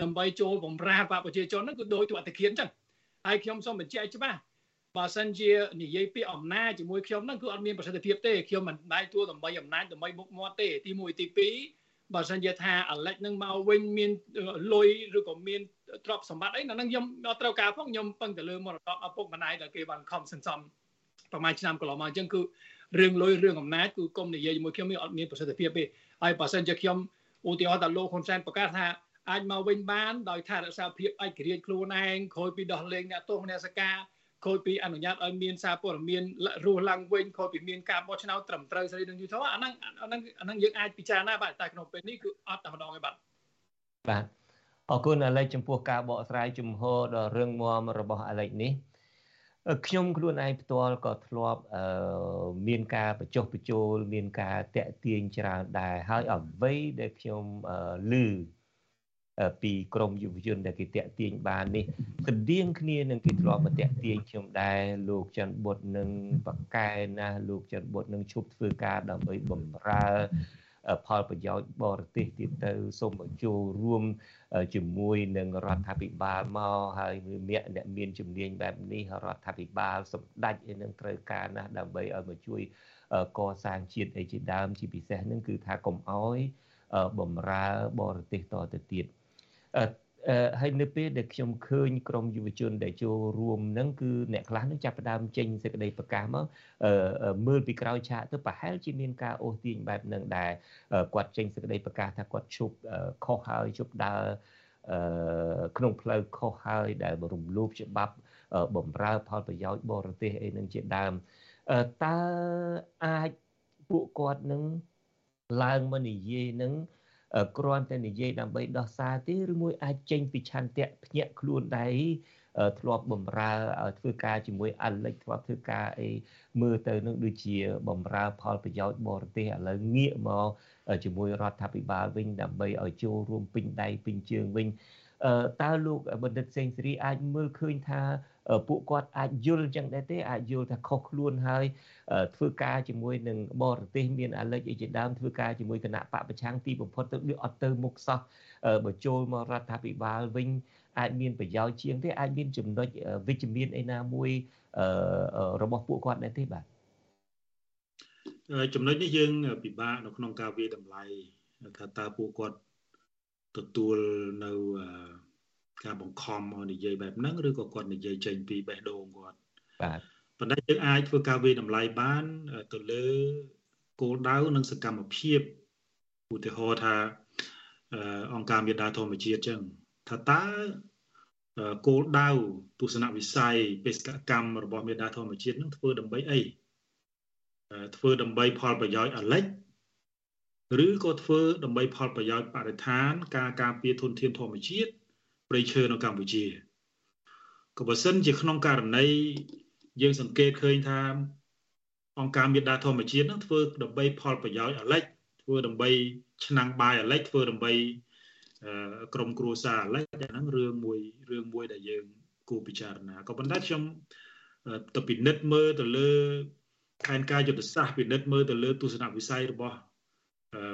Speaker 17: ដើម្បីចូលបំរើបកប្រជាជនហ្នឹងគឺដោយទូអតិខិនអញ្ចឹងហើយខ្ញុំសូមបញ្ជាក់ច្បាស់ បើសិនជានិយាយពីអំណាចជាមួយខ្ញុំហ្នឹងគឺអត់មានប្រសិទ្ធភាពទេខ្ញុំមិនដៃទួដើម្បីអំណាចដើម្បីមុខមាត់ទេទី1ទី2បើសិនជាថាអាឡិចនឹងមកវិញមានលុយឬក៏មានទ្រព្យសម្បត្តិអីនៅនឹងខ្ញុំអត់ត្រូវការផងខ្ញុំពឹងទៅលើមរតកឪពុកម្ដាយដែលគេបានខំសន្សំប្រហែលឆ្នាំកន្លងមកអញ្ចឹងគឺរឿងលុយរឿងអំណាចគឺកុំនិយាយជាមួយខ្ញុំនេះអត់មានប្រសិទ្ធភាពទេហើយបើសិនជាខ្ញុំឧទាហរណ៍ថាលោកហ៊ុនសែនប្រកាសថាអាចមកវិញបានដោយថារក្សាភាពឯករាជ្យខ្លួនឯងក្រោយពីដោះលែងអ្នកទោសមនសិការក្រោយពីអនុញ្ញាតឲ្យមានសារព័ត៌មានរស់ឡើងវិញក្រោយពីមានការបោះឆ្នោតត្រឹមត្រូវស្រីនឹងយូរធអាហ្នឹងអាហ្នឹងអាហ្នឹងយើងអាចពិចារណាបាទតែក្នុងពេលនេះគឺអត់តែម្ដងទេបាទ
Speaker 4: បាទអរគុណអាឡិចចំពោះការបកស្រាយជំហរដ៏រឹងមាំរបស់អាឡិចនេះខ្ញុំខ្លួនឯងផ្ទាល់ក៏ធ្លាប់មានការបញ្ចុះបញ្ចូលមានការតាក់ទាញច្រើនដែរហើយអ្វីដែលខ្ញុំឮ ពីក្រមយុវជនដែលគេតាក់ទាញបាននេះស្តៀងគ្នានឹងគេធ្លាប់មកតាក់ទាញខ្ញុំដែរលោកច័ន្ទបុតនឹងបកកែណាលោកច័ន្ទបុតនឹងឈប់ធ្វើការដើម្បីបំរើផលប្រយោជន៍បរទេសទៀតទៅសូមបញ្ចូលរួមជាមួយនឹងរដ្ឋាភិបាលមកហើយអ្នកអ្នកមានជំនាញបែបនេះរដ្ឋាភិបាលសម្ដេចឯនឹងត្រូវការណាស់ដើម្បីឲ្យមកជួយកសាងជាតិអីជាដើមជាពិសេសនឹងគឺថាកុំអោយបំរើបរទេសតទៅទៀត ហើយនៅពេលដែលខ្ញុំឃើញក្រមយុវជនដែលចូលរួមហ្នឹងគឺអ្នកខ្លះនឹងចាប់ផ្ដើមចេញសេចក្តីប្រកាសមកមើលពីក្រោយឆាកទៅប្រហែលជាមានការអូសទាញបែបហ្នឹងដែរគាត់ចេញសេចក្តីប្រកាសថាគាត់ជប់ខុសហើយជប់ដើរក្នុងផ្លូវខុសហើយដែលរំលោភច្បាប់បំរើផលប្រយោជន៍បរទេសអីនឹងជាដើមតើអាចពួកគាត់នឹងឡើងមកនិយាយនឹង គ្រាន់តែនិយាយដើម្បីដោះសារទេឬមួយអាចចេញពីឆន្ទៈភ្ញាក់ខ្លួនដែរធ្លាប់បំរើធ្វើការជាមួយអាលិចធ្លាប់ធ្វើការអីមើលទៅនឹងដូចជាបំរើផលប្រយោជន៍បរទេសឥឡូវងាកមកជាមួយរដ្ឋាភិបាលវិញដើម្បីឲ្យចូលរួមពេញដៃពេញជើងវិញ តើលោកបណ្ឌិតសេងសេរីអាចមើលឃើញថាពួកគាត់អាចយល់ចឹងដែរទេអាចយល់ថាខុសខ្លួនហើយធ្វើការជាមួយនឹងបរទេសមានអាលិចអីជាដើមធ្វើការជាមួយគណៈបកប្រឆាំងទីបំផុតទៅវាអត់ទៅមុខសោះបើចូលមករដ្ឋាភិបាលវិញអាចមានប្រយោជន៍ជាងទេអាចមានចំណុចវិជ្ជមានអីណាមួយរបស់ពួកគាត់ដែរទេបាទ
Speaker 18: ចំណុចនេះយើងពិបាកនៅក្នុងការវាតម្លៃថាតើពួកគាត់ ទទួលនៅការបង្ខំឲ្យនិយាយបែបហ្នឹងឬក៏គាត់និយាយចេញពីបេះដូងគាត់
Speaker 4: បាទ
Speaker 18: ប៉ុន្តែយើងអាចធ្វើការវិតម្លៃបានទៅលើគោលដៅនិងសកម្មភាពឧទាហរណ៍ថាអង្គការមេដាធម្មជាតិចឹងថាតើគោលដៅទស្សនវិស័យបេសកកម្មរបស់មេដាធម្មជាតិនឹងធ្វើដើម្បីអីធ្វើដើម្បីផលប្រយោជន៍អលិច ឬក៏ធ្វើដើម្បីផលប្រយោជន៍បរិស្ថាន ការការពារធនធានធម្មជាតិព្រៃឈើនៅកម្ពុជាក៏បើសិនជាក្នុងករណីយើងសង្កេតឃើញថាអង្គការមេដាធម្មជាតិនឹងធ្វើដើម្បីផលប្រយោជន៍អលិចធ្វើដើម្បីឆ្នាំងបាយអលិចធ្វើដើម្បីក្រុមគ្រួសារអលិចអាហ្នឹងរឿងមួយរឿងមួយដែលយើងគួរពិចារណាក៏ប៉ុន្តែខ្ញុំទៅពិនិត្យមើលទៅលើផែនការយុទ្ធសាស្ត្រពិនិត្យមើលទៅលើទស្សនវិស័យរបស់ អឺ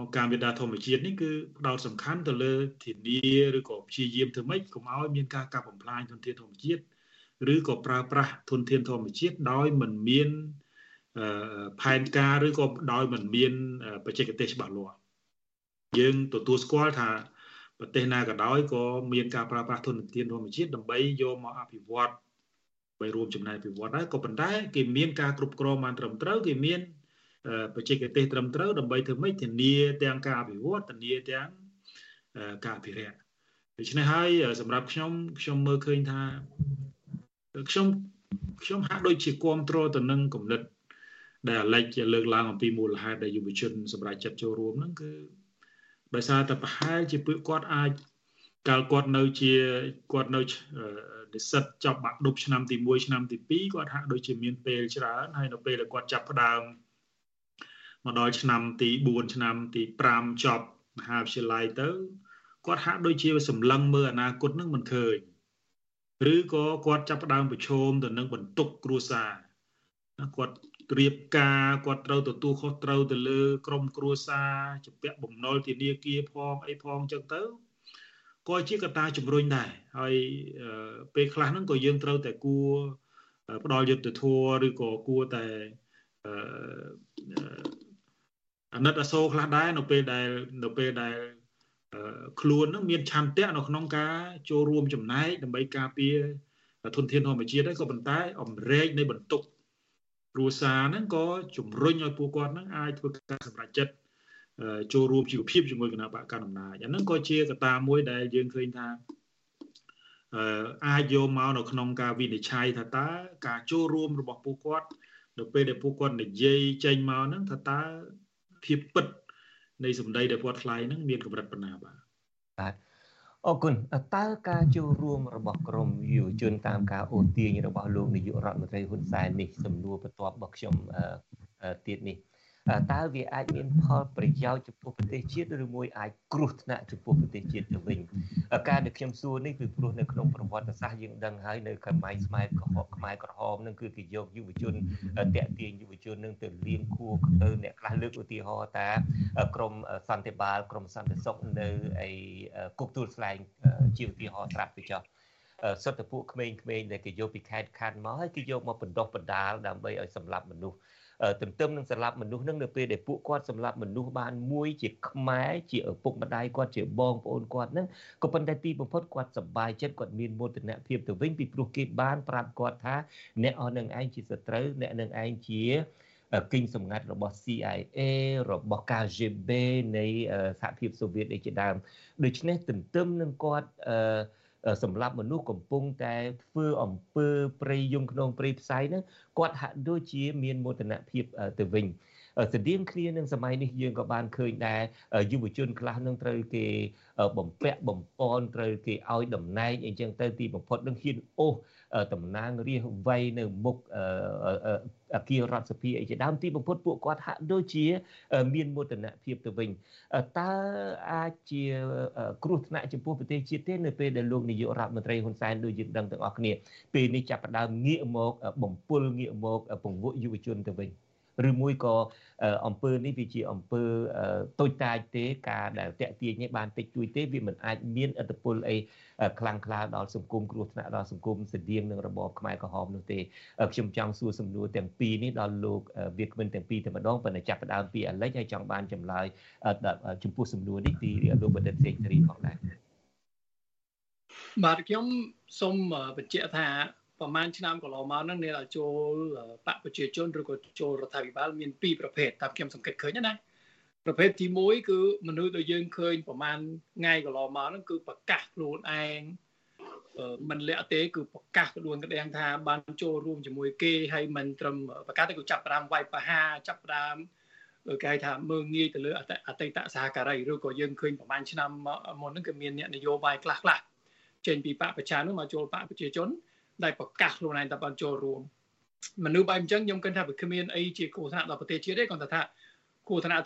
Speaker 18: អង្គការមេដាធម្មជាតិនេះគឺផ្ដោតសំខាន់ទៅលើធានាឬក៏ព្យាយាមធ្វើម៉េចកុំឲ្យមានការកាប់បំផ្លាញធនធានធម្មជាតិឬក៏ប្រើប្រាស់ធនធានធម្មជាតិដោយមិនមានផែនការឬក៏ដោយមិនមានបច្ចេកទេសច្បាស់លាស់យើងទទួលស្គាល់ថាប្រទេសណាក៏ដោយក៏មានការប្រើប្រាស់ធនធានធម្មជាតិដើម្បីយកមកអភិវឌ្ឍបីរួមចំណាយអភិវឌ្ឍដែរក៏ប៉ុន្តែគេមានការគ្រប់គ្រងបានត្រឹមត្រូវគេមាន បច្ចេកទេសត្រឹមត្រូវដើម្បីធ្វើម៉េចធានាទាំងការអភិវឌ្ឍធានាទាំងការអភិរក្សដូច្នេះហើយសម្រាប់ខ្ញុំខ្ញុំមើលឃើញថាខ្ញុំខ្ញុំហាក់ដូចជាគ្រប់គ្រងទៅនឹងគំនិតដែលអាឡិចលើកឡើងអំពីមូលហេតុដែលយុវជនសម្រាប់ចិត្តចូលរួមហ្នឹងគឺដោយសារតែប្រហែលជាពួកគាត់អាចកាលគាត់នៅជាគាត់នៅនិស្សិតចប់បាក់ឌុបឆ្នាំទី1ឆ្នាំទី2គាត់ហាក់ដូចជាមានពេលច្រើនហើយនៅពេលដែលគាត់ចាប់ផ្ដើម មកដល់ឆ្នាំទី4ឆ្នាំទី5ចប់មហាវិទ្យាល័យទៅគាត់ហាក់ដូចជាសម្លឹងមើលអនាគតនឹងមិនឃើញឬក៏គាត់ចាប់ផ្ដើមប្រឈមទៅនឹងបន្ទុកគ្រួសារគាត់រៀបការគាត់ត្រូវទទួលខុសត្រូវទៅលើក្រុមគ្រួសារជាពាក់បំណុលធនាគារផងអីផងចឹងទៅក៏ជាកត្តាជំរុញដែរហើយពេលខ្លះហ្នឹងក៏យើងត្រូវតែគួរផ្ដល់យុទ្ធធម៌ឬក៏គួរតែ អាណិតអាសូរខ្លះដែរនៅពេលដែលនៅពេលដែលខ្លួននឹងមានឆន្ទៈនៅក្នុងការចូលរួមចំណែកដើម្បីការពារធនធានធម្មជាតិហើយក៏ប៉ុន្តែអំរែកនៃបន្ទុកគ្រួសារហ្នឹងក៏ជំរុញឲ្យពួកគាត់ហ្នឹងអាចធ្វើការសម្រេចចិត្តចូលរួមជីវភាពជាមួយគណៈបកកណ្ដាលអំណាចអាហ្នឹងក៏ជាកត្តាមួយដែលយើងឃើញថាអាចយកមកនៅក្នុងការវិនិច្ឆ័យថាតើការចូលរួមរបស់ពួកគាត់នៅពេលដែលពួកគាត់និយាយចេញមកហ្នឹងថាតើ ភាពពិតនៃសម្ដីដែលគាត់ថ្លែងហ្នឹងមានកម្រិតប៉ុណ្ណាបាទ
Speaker 4: បាទអរគុណតើការចូលរួមរបស់ក្រមយុវជនតាមការអូទាញរបស់លោកនាយករដ្ឋមន្ត្រីហ៊ុនសែននេះសំណួរបន្ទាប់របស់ខ្ញុំទៀតនេះ តើវាអាចមានផលប្រយោជន៍ចំពោះប្រទេសជាតិឬមួយអាចគ្រោះថ្នាក់ចំពោះប្រទេសជាតិទៅវិញការដែលខ្ញុំសួរនេះគឺព្រោះនៅក្នុងប្រវត្តិសាស្ត្រយើងដឹងហើយនៅសម័យស្មែកក្រហមខ្មែរក្រហមនឹងគឺគេយកយុវជនតាក់ទាញយុវជននឹងទៅលៀងខួរទៅអ្នកខ្លះលើកឧទាហរណ៍ថាក្រមសន្តិបាលក្រមសន្តិសុខនៅឯគុកទួលស្លែងជាឧទាហរណ៍ស្រាប់ទៅចុះសុទ្ធតែពួកក្មេងៗដែលគេយកពីខេត្តខណ្ឌមកហើយគេយកមកបណ្ដោះបណ្ដាលដើម្បីឲ្យសម្លាប់មនុស្ស ទន្ទឹមនឹងសម្លាប់មនុស្សនឹងនៅពេលដែលពួកគាត់សម្លាប់មនុស្សបានមួយជាខ្មែរជាឪពុកម្ដាយគាត់ជាបងប្អូនគាត់នឹងក៏ប៉ុន្តែទីបំផុតគាត់សប្បាយចិត្តគាត់មានមោទនភាពទៅវិញពីព្រោះគេបានប្រាប់គាត់ថាអ្នកអស់នឹងឯងជាសត្រូវអ្នកនឹងឯងជាគិញសម្ងាត់របស់ CIA របស់ KGB នៃសហភាពសូវៀតឯជាដើមដូច្នេះទន្ទឹមនឹងគាត់អឺ សម្រាប់មនុស្សកំពុងតែធ្វើអំពើព្រៃយំក្នុងព្រៃផ្សៃហ្នឹងគាត់ហាក់ដូចជាមានមោទនភាពទៅវិញស្តៀងគ្នានឹងសម័យនេះយើងក៏បានឃើញដែរយុវជនខ្លះនឹងត្រូវគេបំពាក់បំពន់ត្រូវគេឲ្យតំណែងអីចឹងទៅទីបំផុតនឹងហ៊ានអូស តំណាងរាជវ័យនៅមុខអគាររដ្ឋសភាអីជាដើមទីបំផុតពួកគាត់ហាក់ដូចជា មានមោទនភាពទៅវិញតើអាចជាគ្រោះថ្នាក់ចំពោះប្រទេសជាតិទេនៅពេលដែលលោកនាយករដ្ឋមន្ត្រីហ៊ុនសែនដូចយើងដឹងទាំងអស់គ្នាពេលនេះចាប់ផ្ដើមងាកមកបំពុលងាកមកពង្វក់យុវជនទៅវិញ ឬមួយក៏អំពើនេះវាជាអំពើតូចតាចទេការដែលតាក់ទាញនេះបានតិចតួចទេវាមិនអាចមានឥទ្ធិពលអីខ្លាំងក្លាដល់សង្គមគ្រោះថ្នាក់ដល់សង្គមស្តៀងនឹងរបបខ្មែរក្រហមនោះទេខ្ញុំចង់សួរសំណួរទាំងពីរនេះដល់លោកវាគ្មិនទាំងពីរតែម្ដងប៉ុន្តែចាប់ផ្ដើមពីអាលិចហើយចង់បានចម្លើយចំពោះសំណួរនេះពីលោកបណ្ឌិតសេងសេរីផងដែរ
Speaker 17: បាទខ្ញុំសូមបញ្ជាក់ថា ប្រហែលឆ្នាំកន្លងមកហ្នឹងអ្នកដែលចូលបកប្រជាជនឬក៏ចូលរដ្ឋាភិបាលមានពីរប្រភេទតាមខ្ញុំសង្កេតឃើញណាប្រភេទទី1គឺមនុស្សដែលយើងឃើញប្រហែលថ្ងៃកន្លងមកហ្នឹងគឺប្រកាសខ្លួនឯងមិនលាក់ទេគឺប្រកាសក្ដួនក្តាំងថាបានចូលរួមជាមួយគេហើយមិនត្រឹមប្រកាសតែគឺចាប់ផ្ដើមវាយប្រហារចាប់ផ្ដើមគេថាមើងងាយទៅលើអតីតសហការីឬក៏យើងឃើញប្រហែលឆ្នាំមុនហ្នឹងគឺមានអ្នកនយោបាយខ្លះខ្លះចេញពីបកប្រជានោះមកចូលបកប្រជាជន ដែលប្រកាសខ្លួនឯងថាបានចូលរួមមនុស្សបែបអញ្ចឹងខ្ញុំគិតថាវាគ្មានអីជាគ្រោះថ្នាក់ដល់ប្រទេសជាតិទេគាត់ថាគ្រោះថ្នាក់